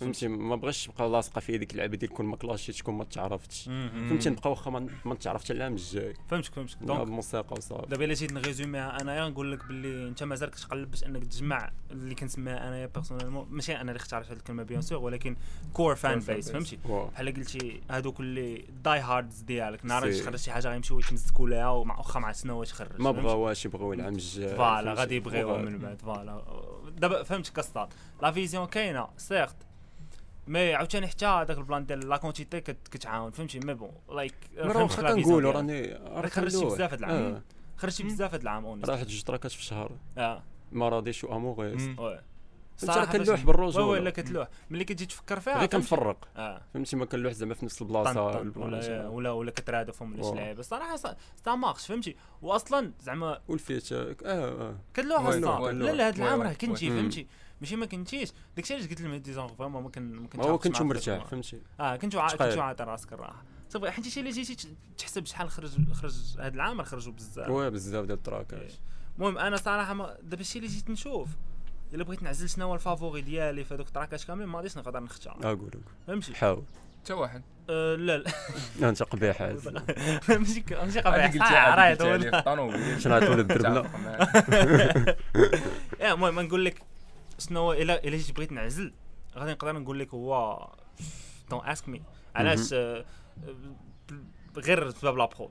Speaker 2: فهمتي؟ ما بغيتش تبقى لاصقة في ديك اللعبة ديال كون ما كلاشيتش كون ما تعرفتش. فهمتي؟ نبقى واخا ما تعرفتش العام الجاي.
Speaker 3: فهمتك فهمتك. donc
Speaker 2: موسيقى وصافي.
Speaker 3: دابا الا جيت نغيزوميها انايا نقول لك باللي انت مازال كتقلب باش انك تجمع اللي كنسميها انايا personnellement ماشي أنا اللي اخترعت هذه الكلمة bien sûr ولكن core
Speaker 4: fanbase.
Speaker 3: فهمتي. بحال قلتي هادوك اللي die-hards ديالك نهار
Speaker 2: سي.
Speaker 3: تخرج شي حاجة غيمشيو يتمزكوا لها واخا مع سنه واش خرج
Speaker 2: ما؟ بغاوهاش يبغيو العام الجاي. voilà؟
Speaker 3: غادي يبغيوها. من بعد voilà. دابا فهمت كاستاد la vision كاينة certes mais عاوتاني حتى هذاك ال plan ديال la quantité كت- كتعاون فهمتي؟ mais bon
Speaker 2: like راه واخا كنقولوا راني راه
Speaker 3: خرجتي
Speaker 2: كنلوح.
Speaker 3: بزاف هاد العام.
Speaker 2: آه.
Speaker 3: خرجتي بزاف هاد العام honest
Speaker 2: راه واحد جوج تراكات في الشهر.
Speaker 3: آه.
Speaker 2: ما راضيش واموغيس
Speaker 4: مم.
Speaker 3: oui.
Speaker 2: أنت راه
Speaker 3: صراحة
Speaker 2: كنلوح بالرجوله
Speaker 3: oui oui لا كتلوح ملي كتجي تفكر فيها
Speaker 2: غير؟ كنفرق.
Speaker 3: آه.
Speaker 2: فهمتي؟ ما كنلوح زعما في نفس البلاصة.
Speaker 3: ولا ولا ولا كترادفهم ولا شي. لعيبه صراحة ça marche فهمتي؟ واصلا زعما
Speaker 2: والفيت آه آه.
Speaker 3: كنلوح
Speaker 4: أصلا.
Speaker 3: لا لا
Speaker 4: oui،
Speaker 3: العام راه كنتي. فهمتي؟ ماشي ما كنتيش؟ داكشي علاش قلت لهم disons vraiment ما كن ما كنتش
Speaker 2: ما هو
Speaker 3: في
Speaker 2: مرتاح. فهمتي.
Speaker 3: آه.
Speaker 2: تقيل.
Speaker 3: كنتو عاطي راسك الراحة. صافي حيت اللي جيتي تحسب شحال خرج خرج هاد العام خرجوا بزاف.
Speaker 2: oui بزاف ديال التراكات.
Speaker 3: المهم أنا صراحة ما دابا الشيء اللي جيت نشوف إلا بغيت نعزل شنو هو ال favori ديالي في هذوك التراكات كاملين ما غاديش نقدر نختار.
Speaker 2: أقول لك
Speaker 3: فهمتي؟
Speaker 2: حاول.
Speaker 4: حتى واحد.
Speaker 3: أه لا لا.
Speaker 2: أنت قبيح
Speaker 3: ماشي ماشي
Speaker 4: هذه
Speaker 3: قبيح. هذا
Speaker 4: الطوموبيل
Speaker 2: شنو نعطيو لك دربله.
Speaker 3: المهم نقول لك شنو الا إلا جيت بغيت نعزل غادي نقدر نقول لك هو Don't Ask Me علاش آه، آه، غير بسبب la prod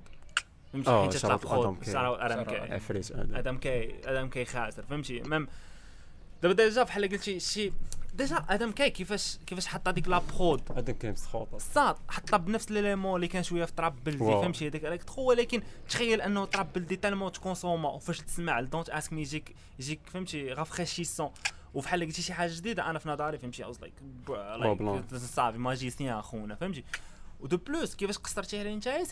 Speaker 3: فهمتي؟
Speaker 2: آه،
Speaker 3: حيت
Speaker 2: la
Speaker 3: prod
Speaker 2: كاي.
Speaker 4: آدم
Speaker 3: كاي
Speaker 2: هذا
Speaker 3: آدم كاي آدم كاي خاسر. فهمتي؟ même دابا déjà بحال قلتي شي déjà آدم كاي كيفاش كيفاش حط هذيك la prod
Speaker 2: هذا كاين مسخوط.
Speaker 3: الصاد حطها بنفس l'élément اللي كان شوية في trap بلدي. فهمتي؟ هذاك électro ولكن تخيل أنه trap بلدي tellement تكونسوما وفاش تسمع Don't Ask Me يجيك يجيك فهمتي؟ rafraîchissant. وفحال قلتي شي حاجة جديدة أنا في نظري فهمتي؟ اوز like
Speaker 2: plan.
Speaker 3: صافي magicien أخونا فهمتي؟ و de plus كيفاش قصرتي عليه نتايا؟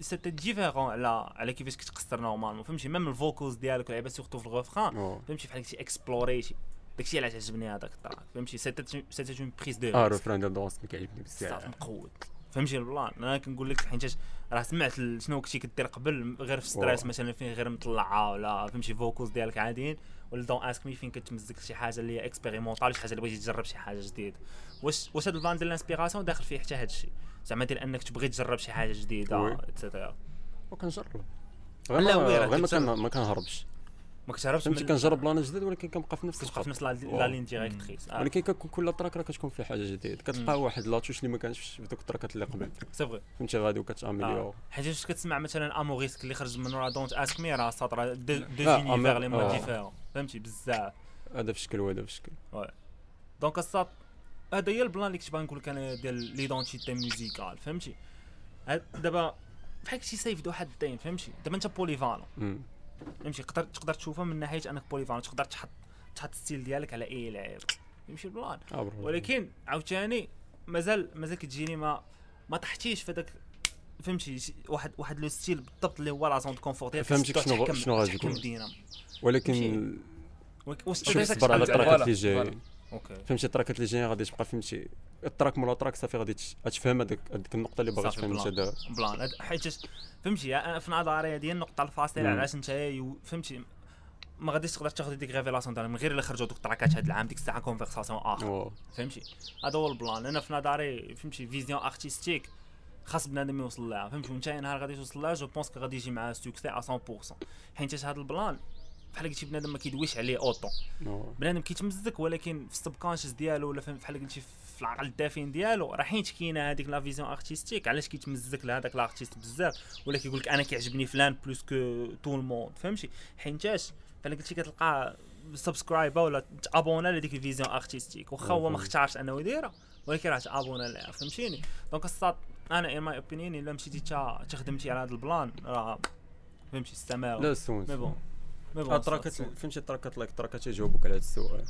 Speaker 3: c'était différent على على كيفاش كتقصر normalement فهمتي؟ même ال vocals ديالك ولعبه surtout في ال refrain
Speaker 2: أوه.
Speaker 3: فهمتي؟ بحال قلتي اكسبلوريتي داكشي علاش عجبني هذاك التراك فهمتي؟ c'était une prise de
Speaker 2: آه
Speaker 3: risque.
Speaker 2: refrain ديال douce كيعجبني
Speaker 3: صافي
Speaker 2: بزاف
Speaker 3: مقود فهمتي plan؟ أنا كنقول لك حيت راه سمعت شنو كنتي كدير قبل غير في stress
Speaker 2: واو.
Speaker 3: مثلا فين غير مطلعة ولا فهمتي؟ focus ديالك عاديين. ولا dans ce cas mais فين كتمزك شي حاجة اللي هي expérimentale شي حاجة اللي بغيتي تجرب شي حاجة جديدة. واش واش هذا ال plan ديال ال inspiration داخل فيه حتى هذا الشيء زعما ديال انك تبغي تجرب شي حاجة جديدة.
Speaker 2: et
Speaker 3: cetera
Speaker 2: وكنجرب.
Speaker 3: لا،
Speaker 2: غير
Speaker 3: راه
Speaker 2: ما- غير ما
Speaker 3: كتجرب.
Speaker 2: كان- ما كنهربش.
Speaker 3: ما كتعرفش
Speaker 2: فهمتي؟ كنجرب plan جديد ولكن كنبقى في نفس
Speaker 3: كتبقى في نفس la- ligne directrice آه،
Speaker 2: ولكن كتكون كل track راه كتكون فيه حاجة جديدة. كتلقى واحد la touche اللي ما كانش في دوك ال tracks اللي قبل.
Speaker 3: c'est vrai
Speaker 2: فهمتي؟ غادي وكت améliore
Speaker 3: آه. حيت فاش كتسمع مثلا اموريسك اللي خرج من ورا dans ce cas mais راه سطر deux deux
Speaker 2: آه، univers
Speaker 3: الي mon
Speaker 2: آه.
Speaker 3: différents فهمتي بزاف.
Speaker 2: هذا في شكل وهذا في شكل.
Speaker 3: donc الساط هذا هي ال plan اللي كنت باغي نقول لك أنا ديال l'identité musicale فهمتي؟ دابا بحال كشي سيف دو حدين فهمتي؟ دابا أنت
Speaker 2: polyvalent.
Speaker 3: فهمتي؟ تقدر تقدر تشوفها من ناحية أنك polyvalent تقدر تحط تحط ال style ديالك على اي لعيب يمشي
Speaker 2: ال plan.
Speaker 3: ولكن عاوتاني مازال مازال كتجيني ما ما طحتيش في هذاك فهمتي شي- واحد واحد le style بالضبط اللي هو la zone confort ديالك
Speaker 2: فهمتك
Speaker 3: تقدر
Speaker 2: شنو- شنو غادي.
Speaker 3: الدينامو
Speaker 2: ولكن شوف
Speaker 3: تدريسك
Speaker 2: صبر على ال
Speaker 4: tracks
Speaker 2: اللي
Speaker 3: okay.
Speaker 2: فهمتي ال tracks اللي جايين غادي تبقى فهمتي ال track مورا track صافي غادي غتفهم هذاك هذيك النقطة اللي باغي تفهم أنت
Speaker 3: plan.
Speaker 2: دابا.
Speaker 3: plan. حيت فهمتي أنا في نظري هذه هي النقطة
Speaker 2: الفاصلة.
Speaker 3: علاش أنت فهمتي ما غاديش تقدر تاخذ ديك révélation من غير إلا خرجوا دوك ال tracks هذا العام ديك الساعة conversation
Speaker 2: آخر.
Speaker 3: فهمتي؟ هذا هو ال plan. أنا في نظري فهمتي vision artistique خاص بنادم يوصل لها فهمتي وانت نهار غادي توصل لها je pense غادي يجي معاه succès 100% حيت هذا ال plan؟ بحال قلتي بنادم ما كيدويش عليه autant
Speaker 2: واو.
Speaker 3: بنادم كيتمزك ولكن في ال subconscious ديالو ولا فهم- بحال قلتي في العقل الدفين ديالو راه حيت كاينة هذيك la vision artistique علاش كيتمزك لهذاك l'artiste بزاف؟ ولا كيقول لك أنا كيعجبني فلان plus que tout le monde فهمتي؟ حيتاش بحال قلتي كتلقى subscribe ا ولا t'abonne ا لديك ال vision artistique واخا هو ما. اختارش أنه يديرها ولكن راه t'abonne ا لها فهمتيني؟ donc الساط أنا in my opinion إلا مشيتي تا تخدمتي على هذا ال plan راه فهمتي السماء
Speaker 2: لا sens
Speaker 3: mais bon. mais bon
Speaker 2: ال
Speaker 3: tracks الساط-
Speaker 2: فهمتي ال tracks like ال tracks يجاوبوك على هذا السؤال.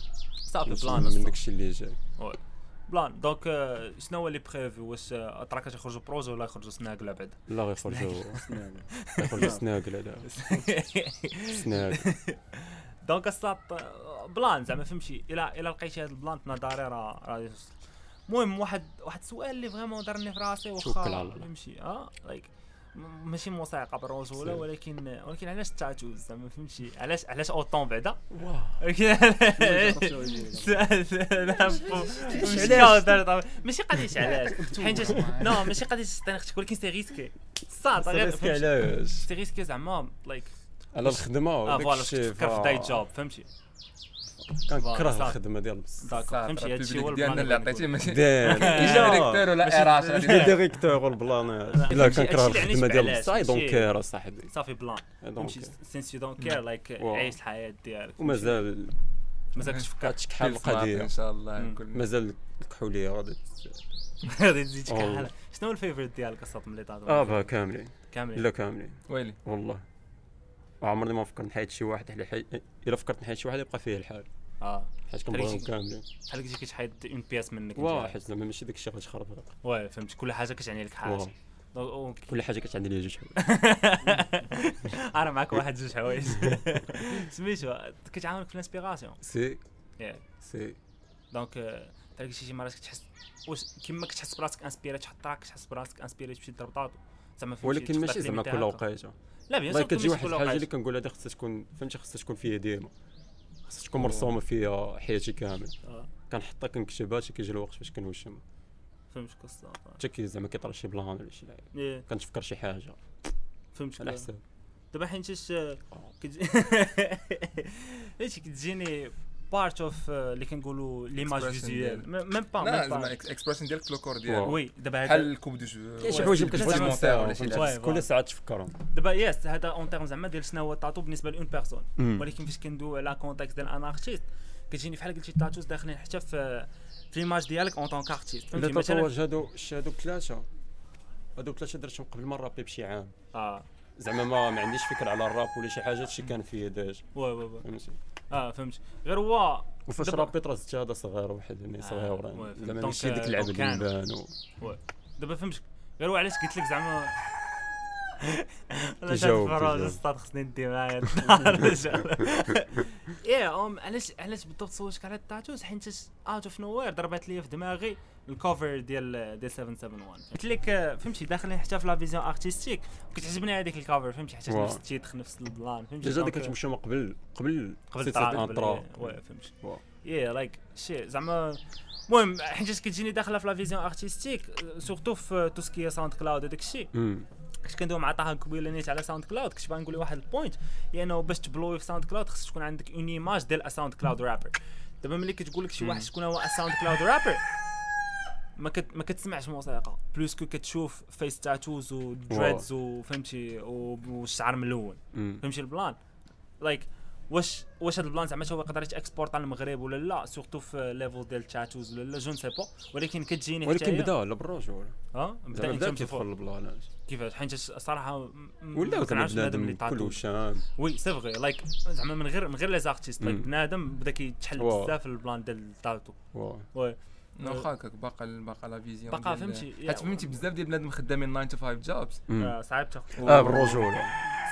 Speaker 3: صافي؟ plan
Speaker 2: من. داكشي اللي جاي.
Speaker 3: plan plan donc آه، شنو هو اللي prévu واش آه، track يخرجوا projet ولا يخرجوا singles ا بعد؟
Speaker 2: لا غيخرجوا غيخرجوا singles هذا singles
Speaker 3: donc الساط آه، plan زعما فهمتي إلى إلى لقيتي هذا ال plan تناداري راه راه المهم واحد واحد السؤال اللي vraiment دارني في راسي واخا
Speaker 2: على الله.
Speaker 3: فهمتي آه like ماشي موسيقى بالرجوله. ولكن ولكن علاش ال tattoos زعما فهمتي؟ علاش علاش autant بعدا؟ ولكن
Speaker 2: علاش؟
Speaker 3: cau- ماشي قضيه علاش؟ حيت non ماشي قضيه تعطيني أختك ولكن c'est risqué غير risqué؟
Speaker 2: علاش؟
Speaker 3: c'est risqué زعما like
Speaker 2: على الخدمة
Speaker 3: آه
Speaker 2: voilà
Speaker 3: تفكر في day job فهمتي؟
Speaker 2: كنكره. الخدمة ديال بصح
Speaker 3: فهمتي هادشي هو
Speaker 4: ديالنا
Speaker 3: ال plan
Speaker 4: اللي عطيتي ماشي directeur ولا اراش
Speaker 2: directeur وال plans
Speaker 3: لا،
Speaker 2: كنكره
Speaker 3: اللي الخدمة
Speaker 2: ديال بصح I
Speaker 3: don't
Speaker 2: care اصاحبي
Speaker 3: صافي
Speaker 2: plan.
Speaker 3: فهمتي since you don't care
Speaker 2: like.
Speaker 3: عيش الحياة ديالك.
Speaker 2: ومازال
Speaker 3: مازال كتفكر
Speaker 4: سمعت
Speaker 2: القضية.
Speaker 4: إن شاء الله
Speaker 2: مازال الكحوليه غادي
Speaker 3: غادي تزيد. شكحال شنو هو ال favorite ديالك أصلا ملي تعطي
Speaker 2: آه كاملين.
Speaker 3: كاملين.
Speaker 2: لا كاملين.
Speaker 4: ويلي.
Speaker 2: والله. وعمرني ما فكرت نحيد شي واحد على حي... إلا فكرت نحيد شي واحد يبقى فيه الحال.
Speaker 3: آه.
Speaker 2: حيت كنبغيهم. كاملين.
Speaker 3: بحال كنتي كتحيد une pièce منك
Speaker 2: واه حيت زعما ماشي داك الشيء غادي يخرب
Speaker 3: واه فهمت. كل حاجة كتعني لك حاجة.
Speaker 2: كل حاجة كتعدي ليا جوج حوايج.
Speaker 3: أنا معك واحد جوج حوايج. سميتو كتعاونك في ال
Speaker 2: inspiration.
Speaker 3: si.
Speaker 2: si.
Speaker 3: donc آه، بحال شي مرات كتحس واش كيما كتحس براسك inspiré تحط راك كتحس براسك inspiré تمشي تضرب طاطو. زعما
Speaker 2: ولكن ماشي زعما كل. وقيته
Speaker 3: لا
Speaker 2: bien
Speaker 3: sûr
Speaker 2: كتجي واحد الحاجة اللي. كنقول هذه خصها تكون فهمتي خصها تكون فيا ديما. خصها تكون مرسومة فيا حياتي كامل.
Speaker 3: آه،
Speaker 2: كنحطها كنكتبها حتى كيجي الوقت فاش كنوشم.
Speaker 3: فهمت قصه
Speaker 2: حتى كي زعما كيطرا شي plan ولا شي لعب
Speaker 3: إيه،
Speaker 2: كنتفكر شي حاجة.
Speaker 3: فهمت
Speaker 2: على حساب.
Speaker 3: دابا كتجي هادشي كتجيني part of اللي كنقولوا
Speaker 4: l'image
Speaker 3: visuelle
Speaker 4: ديالك.
Speaker 3: même pas
Speaker 4: la
Speaker 3: même
Speaker 4: زعما
Speaker 3: pas
Speaker 4: expression ديالك في le
Speaker 2: corps.
Speaker 4: ديالك
Speaker 3: oui دابا
Speaker 4: بحال
Speaker 3: هذا
Speaker 4: le coup de je
Speaker 2: كاين شي حوايج تنساهم
Speaker 4: ولا شي
Speaker 2: كل ساعه تفكرهم
Speaker 3: دابا yes هذا en termes زعما ديال شنو هو التاتو بالنسبة l'une personne
Speaker 2: مم.
Speaker 3: ولكن فاش كندوي على context ديال un artiste كتجيني بحال قلتي ال tattoos داخلين حتى في في l'image ديالك en tant qu'artiste فهمتي؟ مثلا
Speaker 2: هادو شي هادو ثلاثة هادو ثلاثة درتهم قبل ما نرابي بشي عام.
Speaker 3: آه.
Speaker 2: زعما ما ما عنديش فكره على الراب ولا شي حاجة هادشي كان فيا déjà
Speaker 3: oui oui oui.
Speaker 2: فهمتي؟
Speaker 3: آه فهمت غير هو
Speaker 2: وفاش
Speaker 3: rappi
Speaker 2: ت راه زدت هذا صغير واحد يعني صغير. زعما ماشي ديك
Speaker 3: آه،
Speaker 2: اللعبه اللي و-
Speaker 3: دابا فهمت غير هو علاش قلت لك زعما علاش هاد الفراغ. أستاذ خصني ندي معايا إيه أم علاش علاش بالضبط سولتك على التاتوز حيت اوت اوف نو وير ضربات لي في دماغي الكوفر ديال ديال 771 قلت لك آه، فهمتي داخلين حتى في لا فيزيون ارتستيك كتعجبني هذيك الكوفر فهمتي حتى. نفس التيتر نفس البلان فهمتي
Speaker 2: ديجا ديك كتمشى من قبل قبل
Speaker 3: قبل
Speaker 2: سيت
Speaker 3: الطراب
Speaker 2: ان طراب
Speaker 3: وي فهمت
Speaker 2: واو.
Speaker 3: yeah like شي زعما المهم حيت كتجيني داخلة في la vision artistique surtout في tout ce qui SoundCloud وداك الشيء. كنت كندوي مع طه قبيله نيت على SoundCloud كنت باغي نقول واحد ال point هي انه باش ت blow ي في SoundCloud خصك تكون عندك une image ديال SoundCloud rapper دابا ملي كتقول لك شي واحد شكون هو SoundCloud rapper ما كت ما كتسمعش موسيقى. plus que كتشوف face tattoos و dreads وفهمتي والشعر ملون. فهمتي البلان؟ like واش واش هذا البلان زعما هو يقدر يت exporte على المغرب ولا لا surtout في level ديال ال tattoos ولا لا je ne sais pas ولكن كتجيني
Speaker 2: ولكن بدأ لا بالرجوله آه
Speaker 3: بدأ
Speaker 2: بدا كيدخل
Speaker 3: فوق
Speaker 2: البلانات
Speaker 3: كيفاش؟ حيت الصراحه
Speaker 2: ولا
Speaker 3: كنعرفش بنادم اللي
Speaker 2: كله
Speaker 3: تاتو
Speaker 2: شام
Speaker 3: oui c'est vrai like زعما من غير من غير les artistes
Speaker 2: like.
Speaker 3: بنادم بدا كيتحل. بزاف البلان ديال ال
Speaker 2: tattoo.
Speaker 3: oui.
Speaker 4: واخا هكاك باقا باقا la vision
Speaker 3: باقا فهمتي،
Speaker 4: حيت فهمتي بزاف ديال بنادم خدامين 9 to 5
Speaker 2: jobs.
Speaker 3: آه، صعيب تاخذ
Speaker 2: آه بالرجوله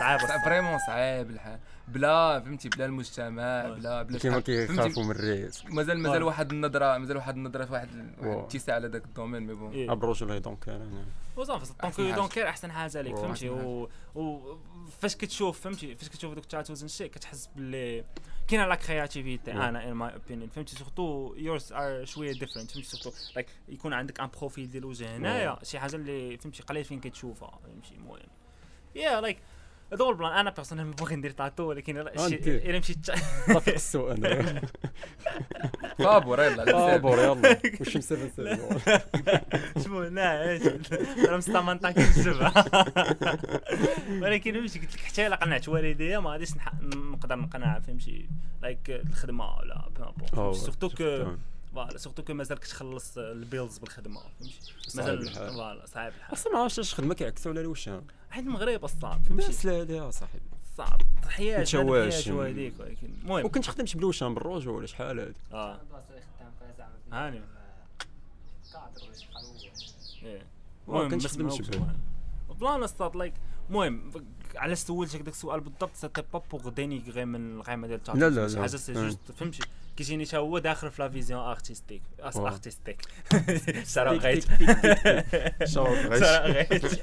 Speaker 3: صعيب
Speaker 4: vraiment صعيب الحال بلا فهمتي بلا المجتمع. بلا بلا
Speaker 2: كيما؟ كيخافوا من الريس
Speaker 4: مازال مازال
Speaker 3: oui.
Speaker 4: واحد النظرة مازال واحد النظرة في واحد. الاتساع على ذاك ال domaine mais bon
Speaker 3: إيه.
Speaker 2: أه بالرجوله donc أنا
Speaker 3: وصافي donc
Speaker 4: حاجة.
Speaker 3: donc أحسن حاجة ليك. فهمتي
Speaker 4: أحسن
Speaker 3: و و فاش كتشوف فهمتي فاش كتشوف دوك ال tattoos شي كتحس باللي كاينة la
Speaker 2: créativité.
Speaker 3: أنا in my opinion فهمتي؟ surtout yours are شوية different فهمتي surtout؟ like يكون عندك un profil ديال الوجه هنايا شي حاجة اللي فهمتي قليل فين كتشوفها. فهمتي؟ المهم يا لايك هذا هو البلان أنا بيرسونيل باغي ندير تاتو ولكن لا شي
Speaker 2: أنت.
Speaker 3: الا مشيت
Speaker 2: رافق السوق أنا.
Speaker 4: فابور يلا.
Speaker 2: بور يلا. واش مسافر سافر
Speaker 3: شمو لا أنا مستمنطا كنجبها ولكن فهمتي قلت لك؟ حتى إلا قنعت والديا ما غاديش نقدر نقنع فهمتي؟ لايك الخدمة ولا
Speaker 2: أوه،
Speaker 3: سورتو كو. فوالا سورتو كو مازال كتخلص البيلز بالخدمة فهمتي مازال. فوالا صعيب الحال
Speaker 2: أصلا ما عرفتش اش خدمة كيعكسوا على الوشام
Speaker 3: حيت المغرب الصعب فهمتي
Speaker 2: بس لا صاحبي
Speaker 3: صعب حياه
Speaker 2: أنت
Speaker 3: بنادم
Speaker 2: واش؟
Speaker 3: حياته هذيك ولكن المهم
Speaker 2: وكنت خدمت بالوشام بالرجوله شحال هادي
Speaker 6: آه
Speaker 3: هاني. إيه. المهم
Speaker 2: كانش
Speaker 3: ما
Speaker 2: خدم
Speaker 3: سمعوكش
Speaker 2: شبه.
Speaker 3: واحد. بلان استاط لايك المهم علاش سولتك داك السؤال بالضبط سيتي با بوغ دينيغي من القائمه ديال التشارت
Speaker 2: لا، لا، لا.
Speaker 3: حاجة سي. جوست فهمتي كيجيني حتى هو داخل في لا فيزيون ارتستيك. ارتستيك سارة غيت سارة غيت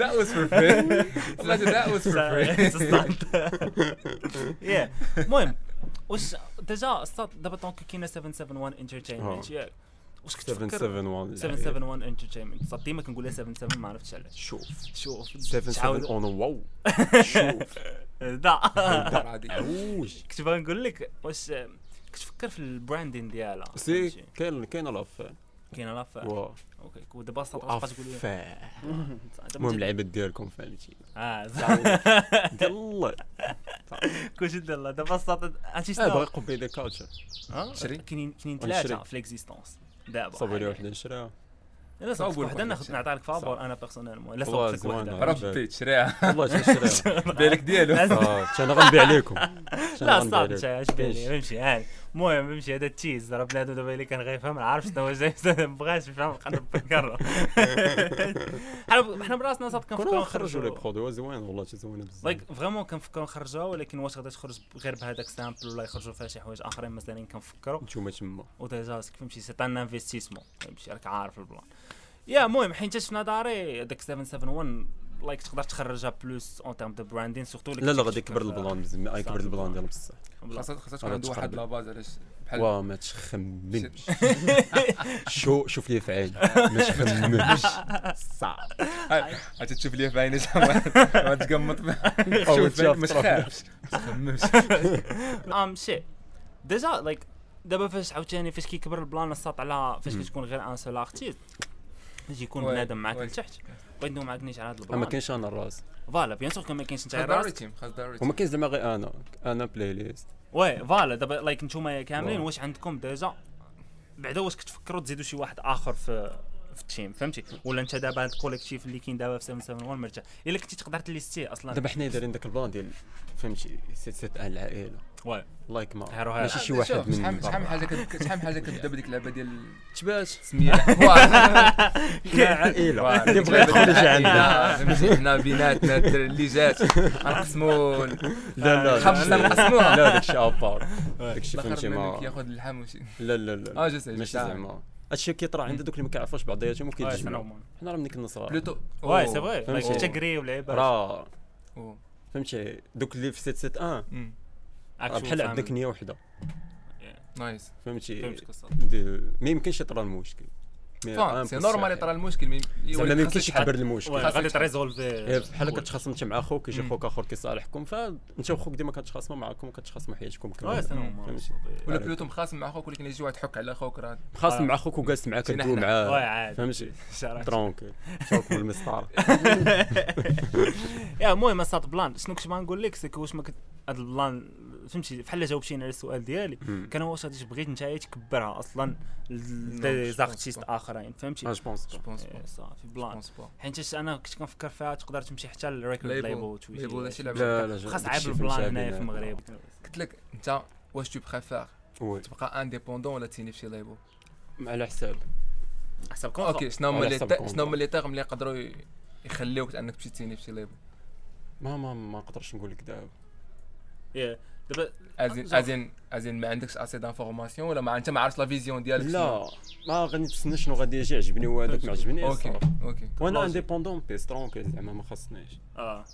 Speaker 4: That was for free. Imagine that was for free.
Speaker 3: yeah المهم واش déjà دابا donc كاينة 771 Entertainment ياك واش كتفكر
Speaker 2: 771
Speaker 3: 771 Entertainment. صات ديما كنقولها 77 ما عرفتش علاش.
Speaker 2: شوف.
Speaker 3: شوف.
Speaker 2: 77 one wow. شوف.
Speaker 3: لا كنت باغي نقول لك واش كتفكر في البراندين ديالها.
Speaker 2: سي؟ كاين كاين لافير
Speaker 3: كاينة لا فا
Speaker 2: وا
Speaker 3: أوكي ودابا تبقى تقول لي.
Speaker 2: المهم العباد ديالكم فهمتي. آه. الله
Speaker 3: كلشي الله. دابا صات عرفتي
Speaker 2: باغي
Speaker 3: شنو
Speaker 2: دي كالتشر
Speaker 3: آه،
Speaker 4: شري.
Speaker 3: كاينين. ثلاثة في ليكزيستونس. دابا
Speaker 2: صوبوا لي وحدة نشريها
Speaker 3: لا وحده
Speaker 4: واحدة
Speaker 3: ناخذ. نعطيها لك فابور. أنا بيرسونيلمون لا صوبت لك
Speaker 2: زوينة.
Speaker 3: وحده
Speaker 4: راه بيت شريها
Speaker 2: والله تنشريها
Speaker 4: بالك ديالو.
Speaker 2: آه أنا غنبيع لكم
Speaker 3: لا صاد اش بالي فهمتي هاني المهم فهمتي هذا التيز راه بنادم دابا اللي كان غيفهم ما عارفش شنو هو جاي ما بغاش يفهم قلب بالكره حنا حنا براسنا صاد
Speaker 2: كنا
Speaker 3: كنفكروا
Speaker 2: نخرجوا لي برودوي زوين والله شي زوينه بزاف.
Speaker 3: لايك فريمون كنفكروا نخرجوها ولكن واش غادي تخرج غير بهذاك سامبل ولا يخرجوا فيها شي حوايج آخرين مثلا كنفكروا
Speaker 2: نتوما تما.
Speaker 3: وديجا فهمتي سي ان انفستيسمون فهمتي راك عارف البلان. يا المهم حيت في نظري داك 771 like تقدر تخرجها plus en termes de branding surtout
Speaker 2: لا لا غادي يكبر البلان بزاف غيكبر البلان ديالو بصح.
Speaker 4: خاصها خاصها تكون عنده واحد.
Speaker 2: la
Speaker 4: base علاش بحال
Speaker 2: وا ما تخممش. شو شوف لي في عيني ما تخممش. صعب.
Speaker 4: عاد تشوف لي في عيني زعما. ما تقمط
Speaker 2: أو
Speaker 4: شوف ما. تخافش. ما تخممش.
Speaker 3: ام شي déjà like دابا فاش عاوتاني فاش كيكبر البلان الساط على فاش. كتكون غير un seul artiste فاش يكون بنادم معاك. لتحت. بغيت ندوي معاك نيش على هذا
Speaker 2: ما
Speaker 3: البلان
Speaker 2: كاينش أنا الراس.
Speaker 3: voilà bien sûr ما كاينش
Speaker 4: أنت داري
Speaker 2: وما كاينش زعما غير أنا أنا playlist
Speaker 3: oui voilà دابا like نتوما كاملين. واش عندكم déjà؟ بعدا واش كتفكروا تزيدوا شي واحد آخر في في ال team فهمتي؟ ولا انت دابا هذا ال collectif اللي كاين دابا في 771 مرتاح؟ إلا كنتي تقدر ت list يه أصلا.
Speaker 2: دابا حنا دايرين داك البلان ديال فهمتي؟ ست ست أهل
Speaker 3: العائلة.
Speaker 2: like ما. ماشي شي واحد من
Speaker 4: شحال شحال من. حاجة شحال من حاجة كتبدا بديك اللعبة ديال
Speaker 2: تبات سمية. عائلة. اللي بغى يدخل يجي عندنا
Speaker 4: حنا بيناتنا اللي جات غنقسموا
Speaker 2: لا لا.
Speaker 4: خمسة
Speaker 2: لا.
Speaker 4: نقسموها.
Speaker 2: لا داكشي ابار داكشي فهمتي ما
Speaker 4: ياخذ اللحم وشي
Speaker 2: لا لا لا
Speaker 4: آه جو سي
Speaker 2: ماشي زعما. هادشي كيطرا عند دوك اللي ما كيعرفوش بعضياتهم
Speaker 3: سي
Speaker 2: وكيتجمعوا حنا راه ملي كنا صغار
Speaker 4: بلوتو
Speaker 3: وي سي فري تجري ولعيبة.
Speaker 2: راه. فهمتي. دوك اللي في 771
Speaker 4: مم.
Speaker 2: راه بحال عندك نيه وحدة.
Speaker 4: نايس
Speaker 2: فهمتي
Speaker 3: فهمت
Speaker 2: دي- ما يمكنش يطرا المشكل.
Speaker 4: سي. نورمال يطرا المشكل
Speaker 2: زعما ما يمكنش
Speaker 4: يحل.
Speaker 2: يكبر المشكل.
Speaker 3: غادي تريزولفي
Speaker 2: بحال كتخاصم انت مع خوك يجي. خوك آخر كيصالحكم فانت وخوك ديما كتخاصموا معاكم وكتخاصموا حياتكم كامله
Speaker 3: سي
Speaker 2: فهمتي.
Speaker 4: ولا بلوتو مخاصم مع خوك ولكن يجي واحد يحك على خوك راه
Speaker 2: خاصم
Speaker 3: آه.
Speaker 2: مع خوك وجالس معاك
Speaker 4: سينا
Speaker 2: كدوي معاه. فهمتي. ترونكيل شوفكم المسطرة.
Speaker 3: يا المهم اصاط بلان شنو كنت باغي نقول لك؟ سكو واش ما هذا البلان فهمتي بحال جاوبتيني على السؤال ديالي
Speaker 2: مم.
Speaker 3: كان واش غادي بغيت انت تكبرها أصلا
Speaker 4: جو
Speaker 3: دي
Speaker 4: بونس
Speaker 3: زارتيست
Speaker 4: با.
Speaker 3: آخرين فهمتي؟
Speaker 2: جو بونس
Speaker 4: جو بونس با
Speaker 3: صافي بلان. حيت أنا كنت كنفكر فيها تقدر تمشي حتى للريكورد
Speaker 4: ليبل
Speaker 3: ليبل
Speaker 4: هادشي لعبه
Speaker 3: خاص عيب البلان هنايا في. المغرب.
Speaker 4: قلت لك أنت واش تو بريفير تبقى انديبوندون ولا تسيني في شي ليبل
Speaker 2: على حساب
Speaker 3: حسب
Speaker 4: أوكي
Speaker 3: كونترا
Speaker 4: شنو هما
Speaker 2: على
Speaker 4: لي. شنو هما لي تيرم اللي يقدروا يخليوك أنك تمشي تsigni في شي label
Speaker 2: ما ما ما نقدرش نقول لك دابا.
Speaker 3: دابا
Speaker 4: ازين. ازين ازين ما عندكش assez d'informations ولا ما أنت ما عارفش la vision ديالك
Speaker 2: لا ما غادي نتسنى شنو غادي يجي يعجبني وهذاك ما عجبنيش
Speaker 4: OK.
Speaker 2: OK
Speaker 3: وأنا.
Speaker 2: indépendant بيس tranquille زعما ما خاصنيش آه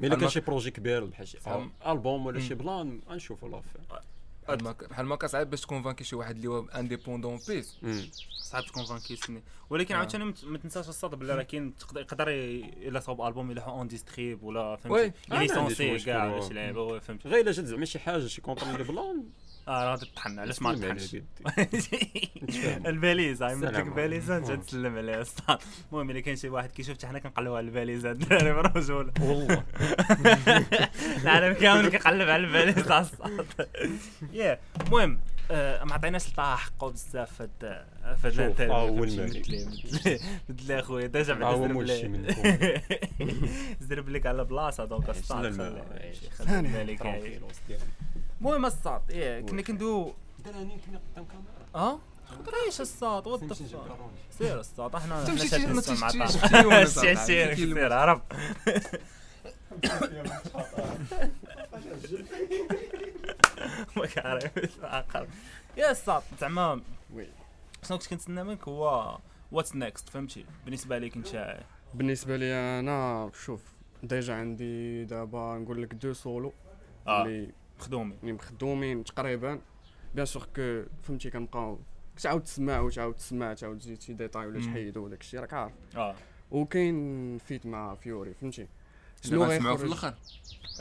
Speaker 2: mais
Speaker 4: إلا
Speaker 2: كان شي projet كبير بحال شي. ألبوم ولا. شي plan غنشوفو l'affaire
Speaker 4: بحال ما كصعيب باش تconvainqui شي واحد اللي هو indépendant بيس
Speaker 3: صعب تكون فانكيسني ولكن
Speaker 4: آه.
Speaker 3: عاوتاني ما تنساش الصاد بلي راه كاين يقدر الا صوب ألبوم يلوحو أون ديستريب ولا. فهمتي ليسونسي كاع
Speaker 2: واه.
Speaker 3: ولا شي لعيبة وي، فهمتي
Speaker 2: غير إلا جات زعما شي حاجة شي كونطرا اللي بلان
Speaker 3: آه راه تطحن علاش ما تطحنش
Speaker 2: يدي.
Speaker 3: الباليزه عملت لك
Speaker 2: عليكم.
Speaker 3: نجي تسلم عليها الصاد المهم الا كان شي واحد كيشوف حتى حنا كنقلبوا على الباليزه الدراري
Speaker 2: والله.
Speaker 3: العالم كامل كيقلب على الباليزه تاع الصاد يا المهم آه، ما عطيناش لطه حقه بزاف في هاد الانترفيو. مثل مثل- مثل اخويا ديجا بعدا زرب
Speaker 2: من
Speaker 3: زرب لك على بلاصة دونك
Speaker 2: لنا،
Speaker 3: خلي-
Speaker 2: عيش.
Speaker 3: المهم الصاد يا كنا كندوي
Speaker 2: دراني كنا قدام كاميرا.
Speaker 3: آه خطريش الصاد وات. سير الصاد إحنا
Speaker 4: تمشي
Speaker 3: مع. سير سير عرب. ما كعرف عقل. يا الصاد زعما
Speaker 5: oui.
Speaker 3: شنو كنت كنتسنى منك؟ هو what's next فهمتي؟ بالنسبة ليك انت.
Speaker 5: بالنسبة لي أنا شوف déjà عندي دابا نقول لك deux solos.
Speaker 3: آه.
Speaker 5: اللي
Speaker 3: مخدومين.
Speaker 5: مخدومين تقريبا. bien sûr que فهمتي كنبقاو تعاود تسمع وتعاود تسمع تعاود تزيد شي détail ولا. تحيدو وداك الشيء راك عارف.
Speaker 3: آه.
Speaker 5: وكاين feat مع فيوري فهمتي.
Speaker 4: شنو غنسمعوا في الأخر.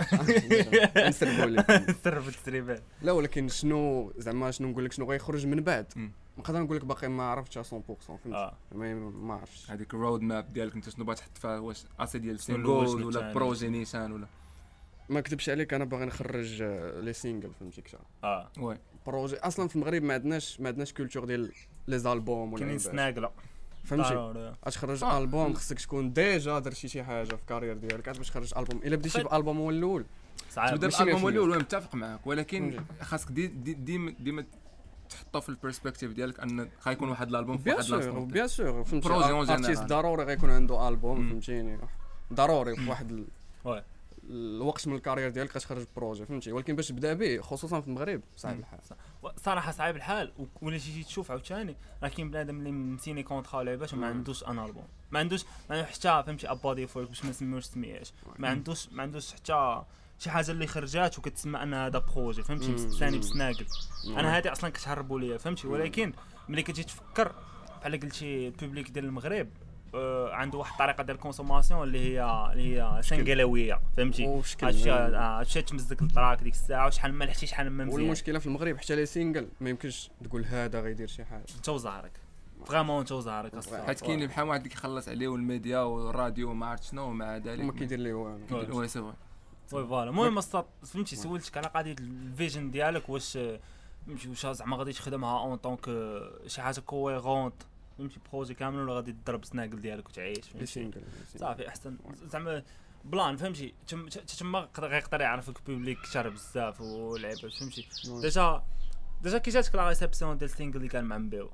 Speaker 5: نسربوا لك.
Speaker 3: سر في التسريبات
Speaker 5: لا ولكن شنو زعما شنو نقول لك شنو غيخرج من بعد. نقدر نقول لك باقي ما عرفتش 100% فهمتي.
Speaker 3: آه.
Speaker 5: ما ما عرفتش.
Speaker 4: هذيك الرود ماب ديالك انت شنو باغي تحط فيها؟ واش اسي ديال
Speaker 3: شنو
Speaker 4: ولا؟ بروجي نيشان ولا؟
Speaker 5: ما كتبش عليك أنا باغي نخرج آه، لي سينجل فهمتي كثر
Speaker 3: آه
Speaker 4: وي
Speaker 5: بروجي أصلا في المغرب ما عندناش ما عندناش كولتور ديال لي زالبوم ولا
Speaker 3: كاينين. سناقله
Speaker 5: فهمتي. أش تخرج
Speaker 4: آه.
Speaker 5: البوم خصك تكون ديجا درتي شي حاجة في ال carrière ديالك عاد باش تخرج البوم إلا بديتي. بألبوم هو الأول
Speaker 3: صعيب
Speaker 5: تبدأ
Speaker 4: بالالبوم
Speaker 5: 100%.
Speaker 4: الأول متفق معاك ولكن. خاصك دي دي ديما ديما تحطه في ال perspective ديالك أن غيكون واحد الألبوم في
Speaker 5: بيان
Speaker 4: واحد
Speaker 5: سور
Speaker 4: لاصون
Speaker 5: بيان سور فهمتي
Speaker 4: projet
Speaker 5: en
Speaker 4: général.
Speaker 5: ضروري غيكون عنده البوم. فهمتيني ضروري في واحد
Speaker 3: oui.
Speaker 5: الوقت من ال carrière ديالك غتخرج projet فهمتي؟ ولكن باش تبدأ به خصوصا في المغرب
Speaker 4: مم.
Speaker 5: الحال.
Speaker 3: صراحة صعيب الحال ولا تجي تشوف عاوتاني راه كاين بنادم اللي مسيني كونترا لعبات وما. عندوش ان ألبوم. ما عندوش حتى فهمتي ابادي فورك باش ما نسميوش سمياش ما عندوش ما عندوش حتى شي حاجة اللي خرجات وكتسمى ان هذا بروجي فهمتي. ثاني. بسناقل. أنا هذه أصلا كتهربوا ليا فهمتي؟ ولكن ملي كتجي تفكر بحال قلتي البوبليك ديال المغرب عنده واحد الطريقة ديال الكونسوماسيون اللي هي اللي هي سنقلاويه فهمتي؟
Speaker 5: وشكل
Speaker 3: هادشي
Speaker 5: يعني.
Speaker 3: آه، هادشي تمزك الطراك ديك الساعة وشحال ما لحتي شحال ما مزيان.
Speaker 5: والمشكلة في المغرب حتى les singles ما يمكنش تقول هذا غيدير شي حاجة.
Speaker 3: انت وزهرك vraiment انت وزهرك الصراحة.
Speaker 4: حيت كاين اللي بحال واحد اللي كيخلص عليه والميديا والراديو وما عرفت شنو ومع ذلك
Speaker 5: وما كيدير ليه والو
Speaker 4: oui. c'est
Speaker 3: oui voilà. المهم فهمتي سولتك على قضية ال vision ديالك واش واش زعما غادي تخدمها en tant que شي حاجة cohérente فهمتي projet كامل ولا غادي تضرب سناقل ديالك وتعيش
Speaker 5: لي
Speaker 3: فهمتي
Speaker 5: single
Speaker 3: صافي أحسن. زعما plan فهمتي؟ تما يقدر- غيقدر يعرفك public كثر بزاف ولعيبات فهمتي؟
Speaker 5: oui.
Speaker 3: déjà déjà كي جاتك la réception ديال ال single اللي كان مع مبيو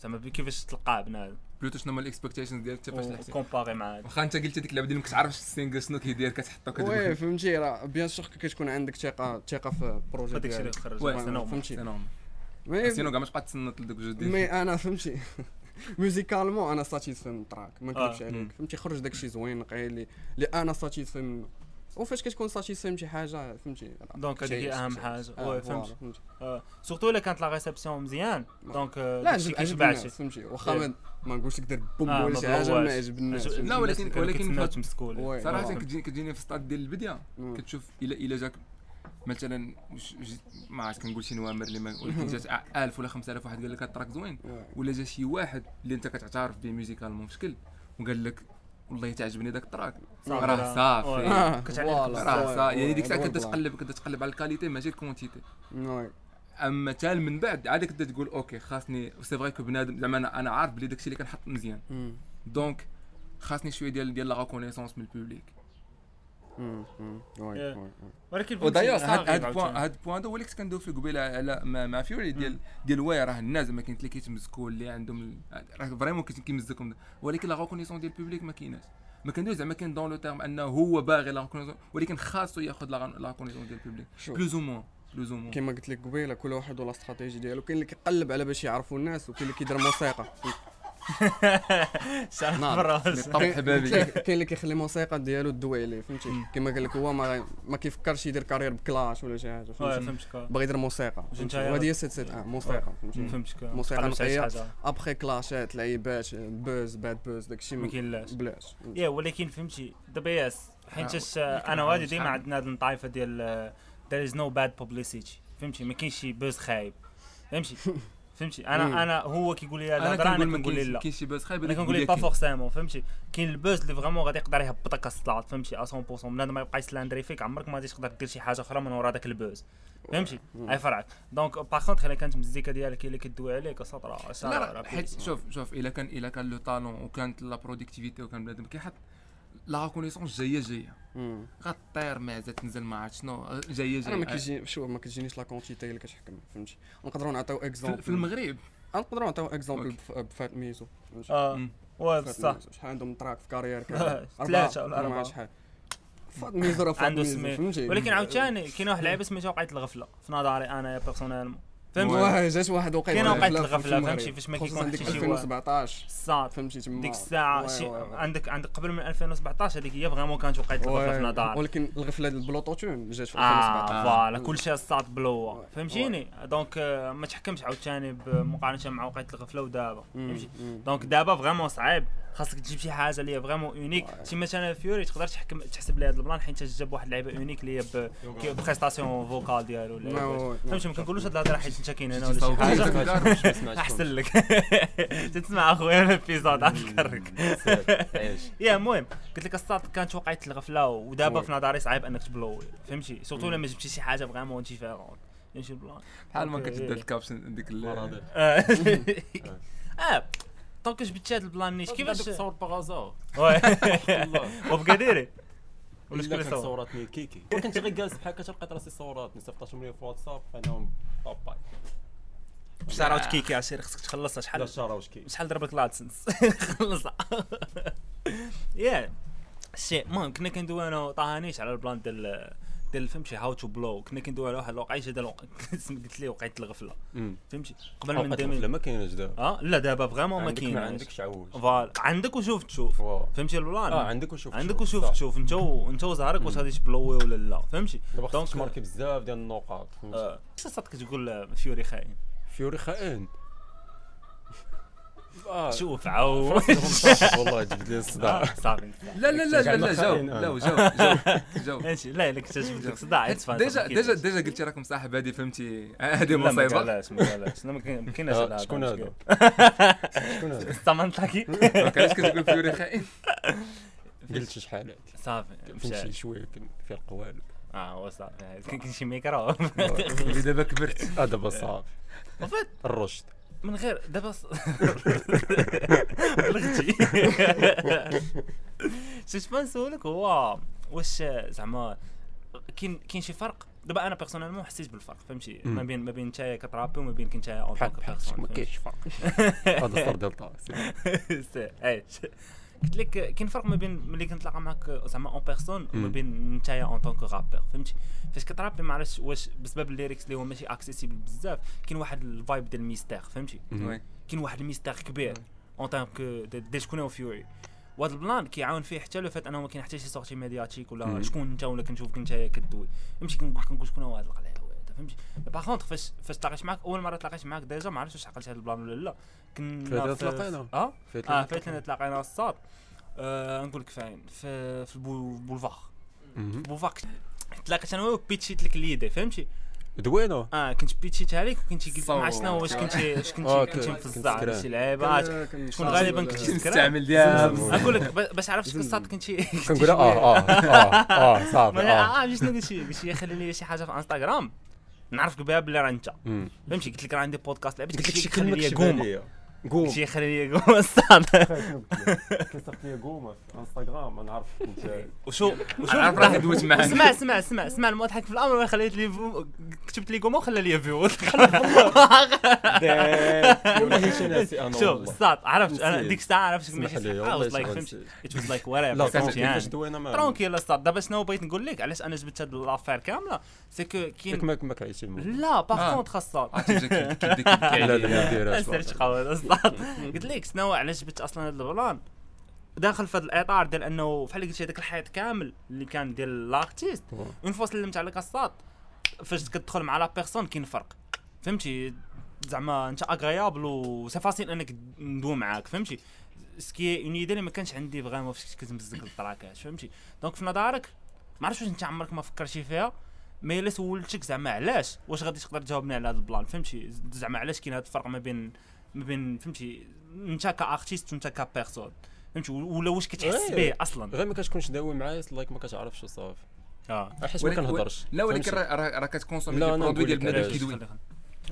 Speaker 3: زعما كيفاش تلقاه بنادم.
Speaker 4: plutôt شنو هما ال expectations ديالك؟ انت فاش لحقتي؟
Speaker 3: comparé مع هذا
Speaker 4: واخا انت قلت ديك اللعبة ديال ما كتعرفش ال single شنو كيدير كتحطو
Speaker 5: oui
Speaker 4: كتقول
Speaker 5: فهمتي. راه bien sûr كتكون عندك ثقه ثقة في
Speaker 3: ال projet
Speaker 5: ديالك.
Speaker 3: خرج.
Speaker 4: oui،
Speaker 3: c'est normal.
Speaker 5: فهمتي.
Speaker 4: c'est normal
Speaker 5: mais
Speaker 4: sinon كاع ما تبقى تصنت لدوك جوج ديال.
Speaker 5: مي أنا فهمتي. musicalement أنا satisfait من ال track ما نكذبش
Speaker 3: آه،
Speaker 5: عليك. فهمتي خرج داكشي زوين نقي اللي أنا satisfait منه وفاش كتكون satisfait من شي حاجة فهمتي
Speaker 3: donc هذيك هي اهم. حاجة
Speaker 5: آه، oui
Speaker 3: فهمت
Speaker 5: فهمتي
Speaker 3: آه، surtout الا كانت la réception مزيان. donc
Speaker 5: لا
Speaker 3: داكشي
Speaker 5: عجب عجب
Speaker 3: كيشبعش
Speaker 5: الناس فهمتي واخا. ما نقولش دير
Speaker 3: boom
Speaker 5: ولا شي
Speaker 3: حاجة.
Speaker 5: ما عجب الناس
Speaker 3: عجب-
Speaker 5: فهمتي.
Speaker 4: لا، ولكن- ولكن. صراحة كتجيني في ستاد ديال البدايه. كتشوف الا الا جاك مثلا ما عرفت كنقول شي numéros اللي ما ولكن جات 1000 ولا 5000 واحد قال لك هاد ال track زوين
Speaker 5: oui.
Speaker 4: ولا جا شي واحد اللي انت كتعترف به musicalement بشكل وقال لك والله تعجبني داك التراك راه صافي. راه صافي يعني ديك
Speaker 5: الساعة
Speaker 4: كنت. تقلب كنت تقلب على ال qualité ماشي ال
Speaker 5: quantité.
Speaker 4: أما تال من بعد عاد كنت تقول OK خاصني c'est vrai que بنادم زعما أنا أنا عارف بلي داكشي اللي كنحط مزيان. donc خاصني شوية ديال ديال la reconnaissance من ال public
Speaker 5: مم. مم. وي.
Speaker 3: إيه.
Speaker 5: وي.
Speaker 3: ولكن
Speaker 4: ودايوغ هاد
Speaker 3: point.
Speaker 4: هاد point هو اللي كنت كندوي فيه قبيله على مع, فيوري ديال ديال oui راه الناس زعما كاين اللي كيتمزكوا اللي عندهم راه vraiment كيمزكهم ولكن la reconnaissance ديال ال public ما كايناش ما كندويش زعما كاين dans le terme انه هو باغي la reconnaissance ولكن خاصو ياخذ la reconnaissance ديال ال
Speaker 5: public.
Speaker 4: plus ou moins plus ou moins
Speaker 5: كما قلت لك قبيله كل واحد ولا استراتيجي ديالو كاين اللي كيقلب على باش يعرفوا الناس وكاين اللي كيدير موسيقى
Speaker 3: شعر
Speaker 5: نعم.
Speaker 3: براس.
Speaker 4: حبابي.
Speaker 5: كاين اللي كيخلي الموسيقى ديالو تدوي عليه فهمتي كما قال لك هو ما ما كيفكرش يدير carrière ب clash ولا شي حاجة
Speaker 3: فهمتك
Speaker 5: باغي يدير موسيقى وهذه هي c'est c'est آه موسيقى فهمتي؟
Speaker 3: فهمتك
Speaker 5: موسيقى نقية.
Speaker 3: après
Speaker 5: clash ات لعيبات buzz bad buzz داكشي
Speaker 3: ما كاينلاش.
Speaker 5: بلاش
Speaker 3: يا ولكن فهمتي دابا ياس حيت
Speaker 4: آه،
Speaker 3: أنا وهادي ديما عندنا هاد الطائفه ديال there is no bad publicity فهمتي؟ ما كاينش شي buzz خايب. فهمتي؟ فهمتي؟
Speaker 5: مم.
Speaker 3: أنا أنا هو كيقول لي أنا
Speaker 4: كنقول أنا
Speaker 3: كنقول لي لا.
Speaker 4: كاين شي buzz خايب
Speaker 3: أنا كنقول لي pas forcément فهمتي؟ كاين ال buzz اللي vraiment غادي يقدر يهبطك الصلاط فهمتي؟ 100% بنادم ما يبقى يسلاندري فيك عمرك ما غادي تقدر دير شي حاجة أخرى من ورا داك ال buzz. فهمتي؟ اي فرعك donc par contre إلا كانت المزيكا ديالك اللي كدوي عليك سطر
Speaker 4: لا لا حيت شوف شوف إلا كان إلا كان le talent وكانت la productivité وكان بنادم كيحط la reconnaissance جاية
Speaker 5: جاية.
Speaker 4: غطير معزه تنزل ما عرفت شنو جاية
Speaker 5: أنا ما
Speaker 4: جاية
Speaker 5: كيجي شوف ما كتجينيش la quantité اللي كتحكم فهمتي نقدروا نعطيو
Speaker 4: في
Speaker 5: exemple
Speaker 4: في المغرب
Speaker 5: نقدروا نعطيو
Speaker 4: exemple.
Speaker 5: بفات ميزو فهمتي
Speaker 4: آه.
Speaker 3: واه
Speaker 5: فات
Speaker 3: صح
Speaker 5: ميزو. شحال عندهم track في carrière كامل
Speaker 3: ثلاثة ولا
Speaker 5: أربعة،
Speaker 3: أربعة.
Speaker 5: شحال فات ميزو راه
Speaker 3: عنده
Speaker 5: فهمتي
Speaker 3: ولكن عاوتاني كاين واحد اللعيبه سميتها وقعت الغفلة. في نظري أنا personnellement فهمتي
Speaker 5: واه جات واحد وقيته
Speaker 3: كاينة وقعت
Speaker 5: في
Speaker 3: الغفله. فهمتي فاش ما كيكون
Speaker 5: ديك
Speaker 3: حتى شي واحد.
Speaker 5: 2017
Speaker 3: الصاط
Speaker 5: فهمتي تما
Speaker 3: ديك
Speaker 5: الساعة
Speaker 3: شي. عندك عندك قبل من 2017 هذيك هي vraiment كانت وقعت الغفله في نظري
Speaker 5: ولكن الغفلة ديال البلوتوتون جات في
Speaker 3: آه
Speaker 5: 2017
Speaker 3: voilà كلشي الصاط بلوا. فهمتيني؟ donc آه، ما تحكمش عاوتاني بمقارنه مع وقعت الغفلة ودابا. فهمتي. donc دابا vraiment صعيب. خاصك تجيب شي حاجة اللي هي vraiment
Speaker 5: unique.
Speaker 3: شي مثلا فيوري تقدر تحكم تحسب لي هذا ال plan حيت جاب واحد اللعيبه unique اللي هي ب- كي- prestation vocale ديالو. فهمتي؟ ما كنقولوش هاد الهضرة حيت انت كاين هنا ولا شي
Speaker 4: حاجة.
Speaker 3: أحسن لك. تسمع أخويا ال épisode افكرك يا المهم قلت لك الصاط كانت وقعت الغفلة ودابا في نظري صعيب إنك تبلوي فهمتي؟ surtout لما جبتي شي حاجة vraiment différent فهمتي؟ ال plan
Speaker 4: بحال ما. كتبدا ال caption ديك ال-
Speaker 2: مرضي
Speaker 3: آه. دونك جبتي هاد البلان نيت كيفاش؟
Speaker 2: تصور باغازار
Speaker 3: وي. وبقديري. ولا شكون
Speaker 2: ولا
Speaker 3: اللي
Speaker 2: كانت
Speaker 3: صور
Speaker 2: صوراتني كيكي. كنت غير جالس بحال هكا لقيت راسي صورات نصيفطاتهم لي في واتساب فانهم باباي
Speaker 3: شعرات كيكي عسير خصك تخلصها
Speaker 2: لا
Speaker 3: شحال
Speaker 2: شارع واش كي
Speaker 3: شحال ضربك لادسنس خلصها. يا شي المهم كنا كندوي أنا وطهانيش على البلان ديال ديال فهمتي هاو تو بلو كنا كندوي على واحد ديال الوق- قلت لي وقعت الغفلة؟ فهمتي؟ قبل من 2000
Speaker 2: ما كاينش دابا.
Speaker 3: آه؟ لا دابا vraiment ما
Speaker 2: عندك ما
Speaker 3: كاينش.
Speaker 2: عندكش عوج.
Speaker 3: voilà. عندك وشوف تشوف. فهمتي ال
Speaker 2: plan آه عندك وشوف
Speaker 3: عندك وشوف تشوف. انت انت وزهرك واش غادي تبلوي ولا لا. فهمتي؟
Speaker 2: دابا خصك
Speaker 3: donc-
Speaker 2: تماركي بزاف ديال النقاط فهمتي؟
Speaker 3: آه، اش صدق تقول فيوري خاين؟
Speaker 2: فيوري خائن
Speaker 3: شوف عاو.
Speaker 2: فراسي والله جبد لي الصداع.
Speaker 3: صافي
Speaker 4: لا لا لا لا لا جاوب. لا جاوب جاوب
Speaker 3: لا الا كنت جبت لك صداع
Speaker 4: déjà déjà déjà قلتي راكم صاحب هذه فهمتي؟ هذه
Speaker 3: لا مصيبة. لا ما كاين- ما كايناش
Speaker 2: آه،
Speaker 3: هذا
Speaker 2: شكون هذا؟ شكون هذا؟
Speaker 3: السمنطاكي
Speaker 4: دونك علاش كتقول فيوري خائن
Speaker 2: قلت شي شحال
Speaker 3: صافي
Speaker 2: فهمتي
Speaker 3: مشى
Speaker 2: شوية فيها القوالب
Speaker 3: آه هو صافي. كاين شي ميكرو.
Speaker 4: اللي دابا كبرت.
Speaker 2: آه دابا صافي. الرشد.
Speaker 3: من غير دابا بلغتي شفت بغا نسولك هو واش زعما كاين كاين شي فرق؟ دابا أنا personnellement حسيت بالفرق فهمتي؟ ما. بين ما بين نتايا كترابي وما بين كنتايا اون
Speaker 2: بحال ما كاينش فرق. هذا صار ديال
Speaker 3: عيش. قلت لك كاين فرق ما بين ملي كنتلاقى معاك زعما en personne وما. بين نتايا en tant que rappeur فهمتي؟ فاش كترابي ما عرفتش واش بسبب ال lyrics اللي هو ماشي accessible بزاف كاين واحد ال vibe ديال ال mystère
Speaker 4: فهمتي؟
Speaker 3: كاين واحد ال mystère كبير en tant que ديال شكون هو فيوري وهذا ال plan كيعاون فيه حتى le fait انه ما كاين حتى شي sortie médiatique ولا. شكون انت ولا كنشوفك انت كدوي. فهمتي؟ كنقول كنقول شكون هو هذا القلاع فهمتي؟ par contre فاش فاش تلاقيت معاك أول مرة تلاقيت معاك déjà ما عرفتش واش عقلت هذا ال plan ولا لا. كنا
Speaker 2: فايت تلاقينا.
Speaker 3: آه
Speaker 2: فايت
Speaker 3: آه فايت لنا تلاقينا الصاط. آه نقول لك فاين في في البولفار. البولفار تلاقيت أنا وياك pitch يت لك l'idée فهمتي؟
Speaker 2: دوينه
Speaker 3: آه كنت pitch يتها لك وكنت قلت عرفت شنو واش كنت واش كنت
Speaker 2: آه،
Speaker 3: كنت مفزع شي. لعيبات. شكون غالبا كنت
Speaker 4: نستعمل ديال
Speaker 3: نقول لك باش عرفت قصات كنت
Speaker 2: كنقول آه آه آه آه صافي
Speaker 3: آه. آه شنو قلت شي قلت شي خلي لي شي حاجة في إنستغرام. نعرفك بها بلي راه
Speaker 2: أنت.
Speaker 3: فهمتي؟ قلت لك راه عندي بودكاست لعبت
Speaker 2: قلت لك شي
Speaker 3: خلي
Speaker 2: كلمة
Speaker 3: لي قومه
Speaker 2: قوم
Speaker 3: شي خلي لي قومه الصاد
Speaker 2: كنصيفط لي قومه في انستغرام ما نعرف
Speaker 3: وشو وشو
Speaker 4: عارف راه دويت معاك
Speaker 3: اسمع اسمع اسمع اسمع المضحك في الامر خليت لي كتبت لي قومه وخلى لي فيو شوف أستاذ عرفت
Speaker 2: أنا.
Speaker 3: ديك الساعة عرفت
Speaker 2: اسمح
Speaker 3: ماشي
Speaker 2: لي،
Speaker 3: صح
Speaker 2: والله
Speaker 3: واز لايك فهمتي
Speaker 2: نسيت.
Speaker 3: ات واز لايك
Speaker 2: لا
Speaker 3: وات فهمتي يعني
Speaker 2: ما
Speaker 3: ترونكيل أستاذ دابا شنو بغيت نقول لك علاش أنا جبت هاد لافير كامله سي كو كاين
Speaker 2: ما المهم
Speaker 3: لا باغ
Speaker 4: آه. كي- كي-
Speaker 2: لا لا ما ديرهاش
Speaker 3: أستاذ قلت لك شنو علاش جبت أصلا هاد البلان داخل في هذا الإطار ديال أنه بحال قلتي هذاك الحيط كامل اللي كان ديال لارتيست اون فوا سلمت على كاسات فاش كتدخل مع لا بيرسون كاين فرق. فهمتي؟ زعما أنت agréable و c'est facile أنك ندوي معاك فهمتي؟ c'est qu'une idée اللي ما كانش عندي vraiment فاش كنت كتمزق التراكات فهمتي؟ donc في نظرك ما عرفتش واش أنت عمرك ما فكرتي فيها mais إلا سولتك زعما علاش؟ واش غادي تقدر تجاوبني على هذا ال plan؟ فهمتي؟ زعما علاش كاين هذا الفرق ما بين ما بين فهمتي انت ك artiste وانت ك personne فهمتي ولا واش كتحس
Speaker 2: إيه.
Speaker 3: به أصلا؟
Speaker 2: غير ما كتكونش داوي معايا like ما كتعرفش وصافي
Speaker 3: آه.
Speaker 2: حيت ما كنهضرش
Speaker 4: لا ولكن؟ راه راه كتكونسومي
Speaker 2: أنا
Speaker 4: برودوي ديال بنادم. كيدوي.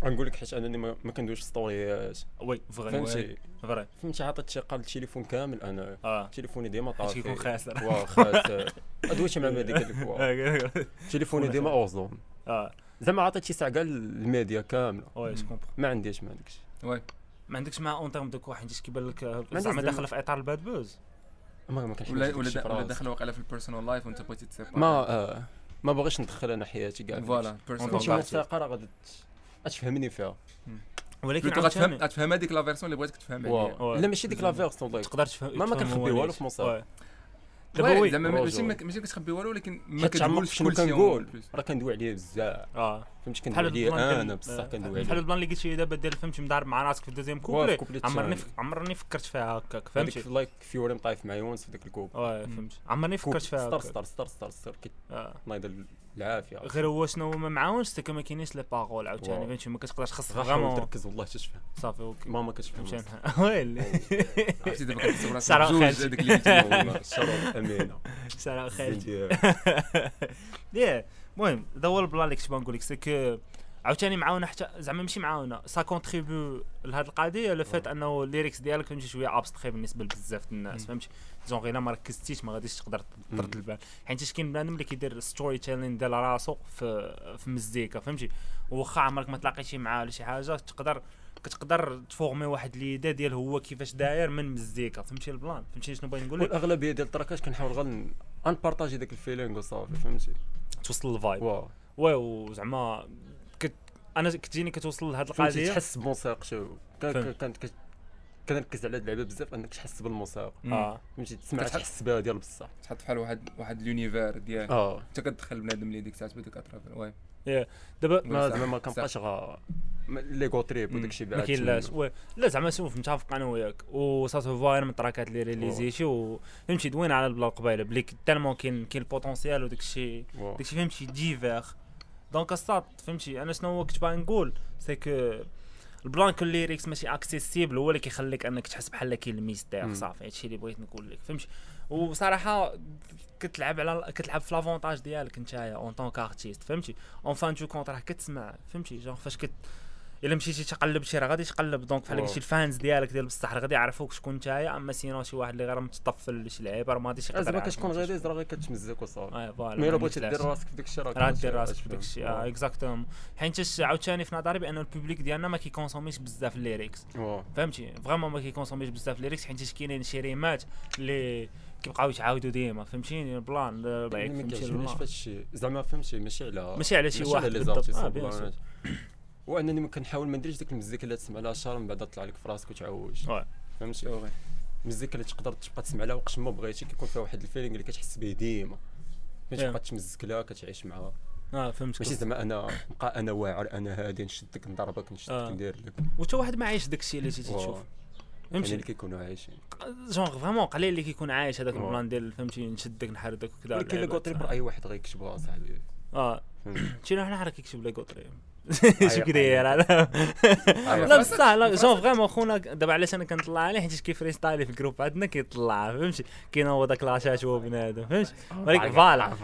Speaker 2: غنقول لك حيت أنني ما, ما كندويش ستوريات
Speaker 3: وي فري
Speaker 2: فهمتي؟
Speaker 3: فري
Speaker 2: فهمتي عطيت شقه التليفون كامل أنا.
Speaker 3: آه.
Speaker 2: تليفوني ديما
Speaker 3: حيت
Speaker 2: طافي.
Speaker 3: كيكون خاسر.
Speaker 2: واه خاسر. ادويتي مع مادي قال لك واه. تليفوني ديما أوزون.
Speaker 3: آه.
Speaker 2: زعما عطيت شي ساعة كاع الميديا كاملة.
Speaker 3: وي جو كومبخ
Speaker 2: ما عنديش ما عندكش
Speaker 4: وي.
Speaker 3: ما عندكش مع اون تيرم دو كوا حيت كيبان لك زعما داخله في إطار الباد بوز.
Speaker 2: ما ما كنحبش
Speaker 4: ولا ولا ولا
Speaker 2: راسي.
Speaker 4: داخل واقيلا في البيرسونال لايف وانت بغيتي تسيبار
Speaker 2: ما آه. ما بغيتش ندخل أنا حياتي كاع.
Speaker 4: فوالا. لايف
Speaker 2: موسيقى راه غادي ت- غتفهمني فيها.
Speaker 3: ولكن
Speaker 4: غتفهم غتفهم هذيك لا فيرسون اللي بغيتك تفهم.
Speaker 2: لا ماشي ديك لا فيرسون
Speaker 3: تقدر تفهم
Speaker 2: ما- كنخبي والو. في الموسيقى.
Speaker 3: دابا
Speaker 4: وي. زعما. ماشي ما- ماشي كتخبي والو ولكن ما كتقولش
Speaker 2: شنو كنقول. راه كندوي؟ عليه بزاف.
Speaker 3: آه.
Speaker 2: فهمتي كندوي
Speaker 3: بحال
Speaker 2: عليه؟
Speaker 3: ديال-
Speaker 2: أنا بصح
Speaker 3: آه،
Speaker 2: كندوي
Speaker 3: بحال
Speaker 2: عليه.
Speaker 3: البلان اللي قلتي دابا ديال فهمتي مضارب مع راسك في الدوزيام كوبلي. عمرني. عمرني فكرت فيها هكاك
Speaker 2: هذيك
Speaker 3: فهمتي
Speaker 2: لايك فيوري مطايف مع يونس في ديك الكوب.
Speaker 3: وي فهمتي عمرني فكرت فيها
Speaker 2: ستار ستار ستار ستار ستار كي
Speaker 3: آه.
Speaker 2: نايض العافية.
Speaker 3: غير هو شنو ما معاونش سكو ما كاينينش لي باغول عاوتاني. فهمتي ما كتقدرش خاص
Speaker 2: غا حاول
Speaker 3: فريمون
Speaker 2: تركز والله تشفى
Speaker 3: صافي أوكي.
Speaker 2: ما ما كتفهم
Speaker 3: ويلي.
Speaker 4: عرفتي دابا براسك
Speaker 3: سارة
Speaker 4: بجوج. هذاك اللي
Speaker 2: الشرط امينه
Speaker 3: سلام خالتي. ياه المهم هذا هو البلان اللي كنت بنقول لك سي كو عاوتاني معاونه حتى زعما ماشي معاونه ça contribue لهاد القضية le fait أنه ال lyrics ديالك فهمتي شوية abstraits بالنسبة لبزاف الناس فهمتي؟ زون إلا ما ركزتيش ما غاديش تقدر ترد البال. حيت كاين بنادم اللي كيدير storytelling ديال راسو في في مزيكا فهمتي؟ واخا عمرك ما تلاقيتي معاه ولا شي حاجة تقدر كتقدر تفورمي واحد l'idée ديال هو كيفاش داير من مزيكا فهمتي ال plan؟ فهمتي شنو باغي نقول لك؟
Speaker 2: والأغلبية ديال التراكات كنحاول غير انبارطاجي داك ال feeling وصافي فهمتي؟
Speaker 3: توصل الفايب
Speaker 2: واو.
Speaker 3: وي وزعما أنا كتجيني كتوصل لهاد القضية.
Speaker 2: تحس بموسيقى شو. كانت كنركز على هاد اللعبة بزاف انك تحس بالموسيقى.
Speaker 3: آه.
Speaker 2: فهمتي؟ تسمع تحس بها ديال بصح.
Speaker 4: تحط بحال واحد واحد لونيفير ديال
Speaker 2: آه.
Speaker 4: انت كتدخل بنادم اللي ديك الساعة بديك اترافير وي.
Speaker 3: دابا
Speaker 2: زعما ما. كنبقاش غا ليغو تريب وداك الشيء
Speaker 3: ما
Speaker 2: بعد.
Speaker 3: كاين لاش
Speaker 2: منه.
Speaker 3: وي. لا زعما شوف متفق أنا وياك. وساتو فوا أنا من التراكات اللي ريليزيتي وفهمتي دوين على البلا قبيله بلي تالمون كاين كاين البوتونسيال وداك الشيء. داك الشيء فهمتي ديفير donc الصاد فهمتي؟ أنا شنو كنت باغي نقول؟ c'est que ال plan que les lyrics ماشي accessibles هو اللي كيخليك أنك تحس بحال كاين ال
Speaker 2: mystère.
Speaker 3: صافي؟ هادشي اللي بغيت نقول لك فهمتي؟ وصراحة كتلعب على كتلعب في l'avantage ديالك نتايا en tant qu'artiste فهمتي؟ en fin de compte راه كتسمع فهمتي؟ جون فاش كت الا مشيتي تقلب شي راه غادي تقلب. donc بحال. قلتي ال fans ديالك ديال بصح راه غادي يعرفوك شكون نتايا اما sinon شي واحد اللي غير متطفل شي لعيبه راه ما غاديش يقدر
Speaker 2: زعما
Speaker 3: يعرف
Speaker 2: كتكون. ديز راه غير كتمزك وصافي.
Speaker 3: آه voilà
Speaker 2: mais الا بغيتي دير راسك في داك الشيء
Speaker 3: راه دير راسك في. داك الشيء. exactement حيت عاوتاني في نظري بأن ال public ديالنا ما كيكونسوميش بزاف ال
Speaker 2: lyrics.
Speaker 3: فهمتي؟ vraiment ما كيكونسوميش بزاف ال lyrics حيت كاينين شي ريمات اللي كيبقاو يتعاودوا ديما. فهمتيني؟ ال plan
Speaker 2: ما كيعجبنيش
Speaker 3: ال plan.
Speaker 2: في هادشي زعما فهمتي ماشي على
Speaker 3: ماشي على شي واحد بالضبط.
Speaker 2: وانني ما كنحاول ما نديرش ديك المزيكا اللي تسمع لها شهر من بعد تطلع لك في راسك وتعوج. فهمتي. المزيكا اللي تقدر تبقى تسمع لها وقت ما بغيتي كيكون فيها واحد ال feeling اللي كتحس به ديما فهمتي
Speaker 3: Yeah.
Speaker 2: تبقى تمزك لها كتعيش معاها
Speaker 3: آه فهمت
Speaker 2: ماشي زعما أنا نبقى أنا واعر أنا هادي نشدك نضربك نشدك
Speaker 3: آه.
Speaker 2: ندير لك
Speaker 3: وتا واحد ما عايش داك الشيء اللي تيجي. تشوف
Speaker 2: يعني
Speaker 3: فهمتي
Speaker 2: اللي كيكونوا عايشين
Speaker 3: جونغ فريمون قليل اللي كيكون عايش هذاك. البلان ديال فهمتي نشدك نحردك وكذا
Speaker 2: ولكن. قلت لك اي واحد غيكتبها صاحبي
Speaker 3: آه
Speaker 2: فهمتي
Speaker 3: شنو حنا حنا كيكتب لي قطري
Speaker 2: أيوة.
Speaker 3: شو كداير أنا
Speaker 2: أيوة.
Speaker 3: لا بصح لا جون فريمون خونا دابا علاش أنا كنطلع عليه حيت كيفري ستايلي في الجروب عندنا كيطلع فهمتي كاين هو داك لاشات هو بنادم فهمتي ولكن فوالا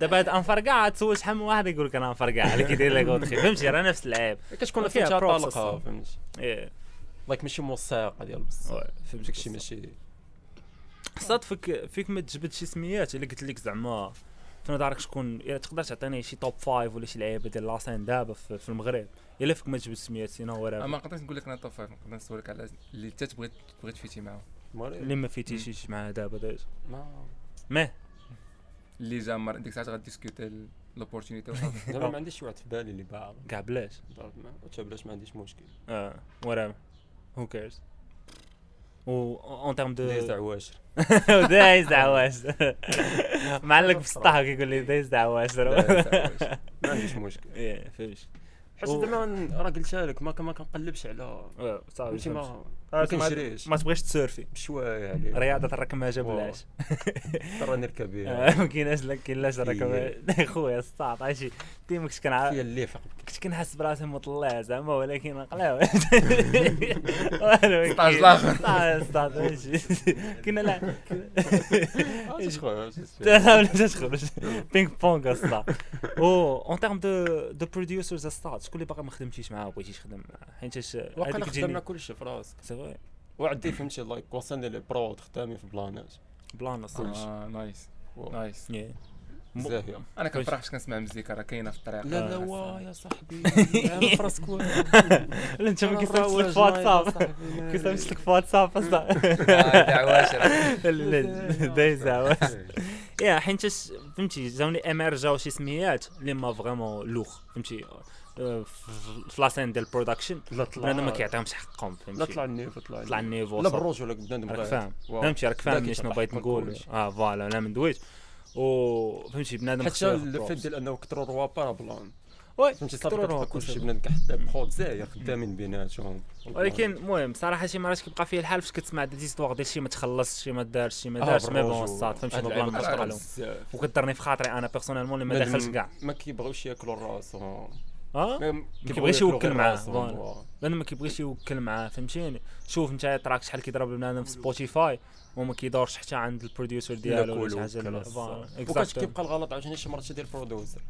Speaker 3: دابا هاد أنفرقع تسول شحال من واحد يقول لك أنا أنفرقع اللي كيدير لي قطري فهمتي راه نفس اللعيب
Speaker 2: كتكون
Speaker 3: فيها.
Speaker 2: طلقة فهمتي
Speaker 3: إيه.
Speaker 2: لايك ماشي موسيقى ديال بصح
Speaker 3: وي، فهمت
Speaker 2: داكشي ماشي.
Speaker 3: صاد فيك فيك ما تجبد شي سميات اللي قلت لك زعما. في نظرك شكون؟ الا تقدر تعطيني شي توب فايف ولا شي لعيبة ديال لاسين دابا في, في المغرب؟ الا فيك ما تجبد سميات سينا هو راه
Speaker 4: ما نقدرش نقول لك أنا توب فايف نقدر نسولك على اللي انت تبغي تبغي تفيتي معاهم.
Speaker 2: المغرب
Speaker 3: اللي ما فيتيش معاه دابا دايز
Speaker 2: ما
Speaker 3: ما
Speaker 4: اللي جا مر ديك الساعة غاديسكوتي لوبورتونيتي وصافي
Speaker 2: زعما ما عنديش شي واحد في بالي اللي باغي
Speaker 3: كاع بلاش.
Speaker 2: حتى بلاش ما عنديش مشكل.
Speaker 3: آه ورا هو كيرز و اون تيرم دو
Speaker 2: دايز عواشر
Speaker 3: دايز عواش معلق في السطح كيقول لي دايز
Speaker 2: عواشر. ما عنديش مشكل
Speaker 3: إيه فهمت
Speaker 2: حيت زعما راه قلتها لك ما كان- ما كنقلبش على
Speaker 3: صافي
Speaker 2: فهمتي
Speaker 3: فهمت.
Speaker 2: ما
Speaker 3: آه،
Speaker 2: ما كنشريش
Speaker 3: ما تبغيش تسيرفي.
Speaker 2: بشوية عليه
Speaker 3: رياضة الركماجه. بلاش
Speaker 2: ترى نركب
Speaker 3: آه،
Speaker 2: بها
Speaker 3: ما كايناش لك كاين لاش الركماجه خويا السطاط عرفتي ديما كنت كنعرف
Speaker 2: اللي
Speaker 3: كنت كنحس براسي مطلع زعما ولكن نقلاو والو
Speaker 4: سطاج الآخر.
Speaker 3: سطاج ماشي كنا لا ولا تخرج بينغ بونغ اسطا أو اون تيرم دو دو بروديوسرز اسطا شكون اللي باقي ما خدمتيش معاه وبغيتيش تخدم معاه. حيت
Speaker 2: واقيلا خدمنا كلشي في راسك.
Speaker 3: سي
Speaker 2: وعندي فهمتي لايك وصلني لي برود خدامين في بلانات
Speaker 3: بلان اسطا
Speaker 4: آه، نايس. نايس
Speaker 2: زاهية.
Speaker 4: أنا كنفرح فاش كنسمع مزيكا راه كاينة في الطريق.
Speaker 2: لا لا
Speaker 3: آه.
Speaker 2: وا يا صاحبي. أنا في راسك
Speaker 3: لا أنت ما كيسمعش لك في واتساب. كيسمعش لك في واتساب اسطا
Speaker 4: دعواش
Speaker 3: دايز يا حيت فهمتي جاوني اميرجاو شي سميات اللي ما فريمون لوخ فهمتي آه، في- في لاسين ديال البرودكشن
Speaker 2: لا طلع.
Speaker 3: بنادم ما كيعطيهمش حقهم
Speaker 2: لا
Speaker 3: فهمتي
Speaker 2: طلع النيفو طلع
Speaker 3: طلع النيفو
Speaker 2: لا. بالرجوله بنادم
Speaker 3: راك. فاهم. فهمتي؟ راك
Speaker 2: لا
Speaker 3: فاهم شنو بغيت
Speaker 2: ما
Speaker 3: نقول. آه فوالا أنا من دويت و فهمتي؟ بنادم
Speaker 2: حتى الفيت. ديال أنه كثروا روابا بلان
Speaker 3: وي
Speaker 2: فهمتي؟ صافي كلشي. بنادم كحتى بخوت زاير خدامين بيناتهم.
Speaker 3: ولكن المهم صراحة شي مرات كيبقى فيه الحال فاش كتسمع des histoires ديال شي ما تخلصش شي ما دارش شي ما
Speaker 2: آه،
Speaker 3: دارش mais
Speaker 2: bon.
Speaker 3: الصاد فهمتي؟
Speaker 2: هاد
Speaker 3: ما
Speaker 2: اللعيبة
Speaker 3: بلا ما
Speaker 2: كتقرا بزاف.
Speaker 3: وكضرني في خاطري أنا personnellement اللي ما داخلش كاع.
Speaker 2: ما كيبغيوش ياكلوا راسهم
Speaker 3: آه
Speaker 2: ما
Speaker 3: كيبغيش يوكل معاه،. لأنه ما كيبغيش يوكل معاه فهمتيني شوف أنت تراك شحال كيضرب بنادم في Spotify وما كيدورش حتى عند ال producer ديالو ولا شي
Speaker 2: حاجة. وكاش. كيبقى الغلط عاوتاني شي مرات ديال ال
Speaker 3: producer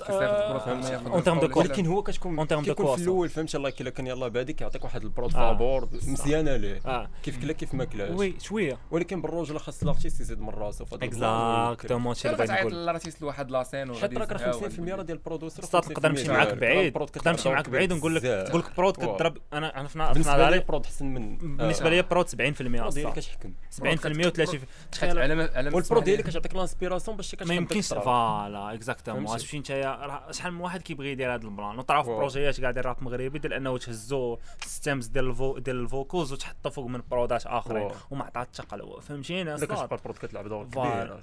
Speaker 3: en termes de quoi
Speaker 2: ولكن هو كتكون
Speaker 3: de
Speaker 2: كيكون
Speaker 3: quoi,
Speaker 2: في. الأول فهمتي الله الا كان يلاه بادي كيعطيك واحد ال prod
Speaker 3: آه.
Speaker 2: فابور. مزيانة ليه؟
Speaker 3: آه.
Speaker 2: كيف كلا كيف ما كلاش؟
Speaker 3: oui شوية.
Speaker 2: ولكن بالرجوله خاص ال artiste يزيد من راسو
Speaker 3: exactement اللي بغيت نقول.
Speaker 4: لل artiste لواحد la scène
Speaker 2: حيت راك راه 50% راه ديال ال producer
Speaker 3: ستات نقدر نمشي معاك بعيد. نقدر نمشي معاك بعيد ونقول لك تقول لك
Speaker 2: prod.
Speaker 3: كضرب أنا أنا في
Speaker 2: بالنسبة لي prod أحسن من
Speaker 3: بالنسبة لي prod 70%
Speaker 2: ديالي
Speaker 3: أصلا
Speaker 2: كتحكم.
Speaker 3: 70% و30 تخيل.
Speaker 4: على ما على ما
Speaker 2: والبرو
Speaker 4: تسمح
Speaker 2: ديالي
Speaker 4: لي-
Speaker 2: كتعطيك لانسبيراسيون باش كتحب
Speaker 3: ما يمكنش. فوالا اكزاكتومون؟ شفتي نتايا شحال من واحد كيبغي يدير هذا البلان وطرا في. بروجيات كاع ديال الراب مغربي ديال انه تهزو سيستمز ديال الفو ديال الفوكوز وتحطو فوق من برودات
Speaker 2: آخرين.
Speaker 3: وما عطات الثقل فهمتيني أصلاً؟
Speaker 2: كتبقى البرود كتلعب دور. كبير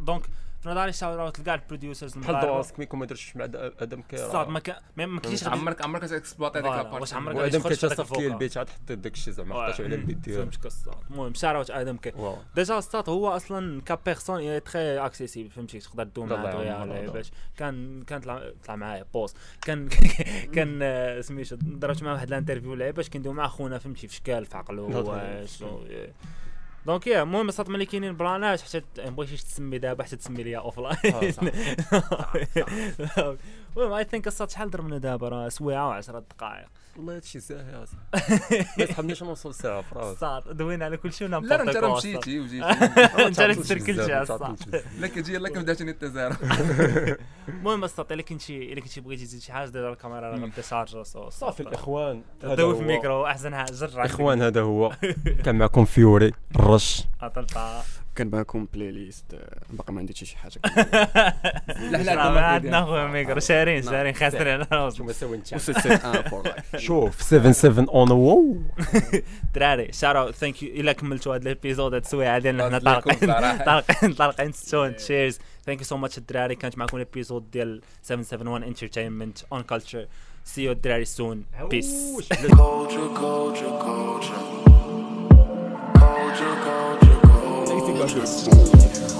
Speaker 3: دونك في نظري شاور اوت لكاع البروديوسرز
Speaker 2: بحال
Speaker 3: المغاربه
Speaker 2: دواسك ميكون ما درتش مع أدم كيرا.
Speaker 3: صاد ما كان ما كاينش
Speaker 4: عمرك عمرك ديك
Speaker 3: فوالا،
Speaker 4: لابارتي
Speaker 3: واش عمرك
Speaker 2: وأدم
Speaker 3: تخرج في هذاك
Speaker 2: كيتصافط لي
Speaker 3: الفوكا.
Speaker 2: البيت عاد حطيت داك الشيء زعما
Speaker 3: واو.
Speaker 2: حطيتو على البيت ديالو
Speaker 3: فهمتك الصاد. المهم شاروت أدم كي
Speaker 2: واو.
Speaker 3: ديجا ستات هو أصلا كبيرسون اي تري اكسيسيبل فهمتي تقدر تدوم
Speaker 2: الله
Speaker 3: معاه دغيا. باش. كان كان طلع طلع معايا بوس كان كان آه، سميتو ضربت معاه واحد ال interview لعيباش كندوي مع خونا فهمتي في شكال في و- donc يا المهم صات ملي كاينين بلانات حتى ما بغيتيش تسمي دابا حتى تسمي ليا offline المهم I think الصات شحال ضربنا دابا؟ راه سويعة و10 دقائق.
Speaker 2: والله هادشي ساهل. اصاحبي ما يسحبنيش نوصل ساعة في راسي
Speaker 3: صات دوينا على كل شيء
Speaker 4: لا راه انت راه مشيتي وجيتي
Speaker 3: انت اللي تسركلتي الصاد
Speaker 4: لا كتجي يلا كنبدا التزارع
Speaker 3: المهم الصوت الا كنتي الا كنتي بغيتي تزيد شي حاجة دير الكاميرا راه غادي شارجر
Speaker 2: صافي الإخوان هذا
Speaker 3: دوي في. الميكرو احسن حاجة جرع
Speaker 2: إخوان هذا هو. كان معكم فيوري الرش.
Speaker 5: كان معكم بلاي ليست آه، باقي ما عندي حتى شي حاجة.
Speaker 4: لا
Speaker 3: ما
Speaker 4: عندنا
Speaker 3: خويا ميكرو. شارين شارين خاسرين.
Speaker 5: ان فور لايف
Speaker 2: شوف 7 7 اون وو
Speaker 3: دراري shout out thank you إلا كملتوا هذا ال épisode هاد السويعه ديالنا حنا طالقين. طالقين طالقين. stay tuned cheers thank you so much الدراري كانت معكم ال épisode ديال 771 entertainment and culture see you الدراري
Speaker 1: soon peace Pleasure.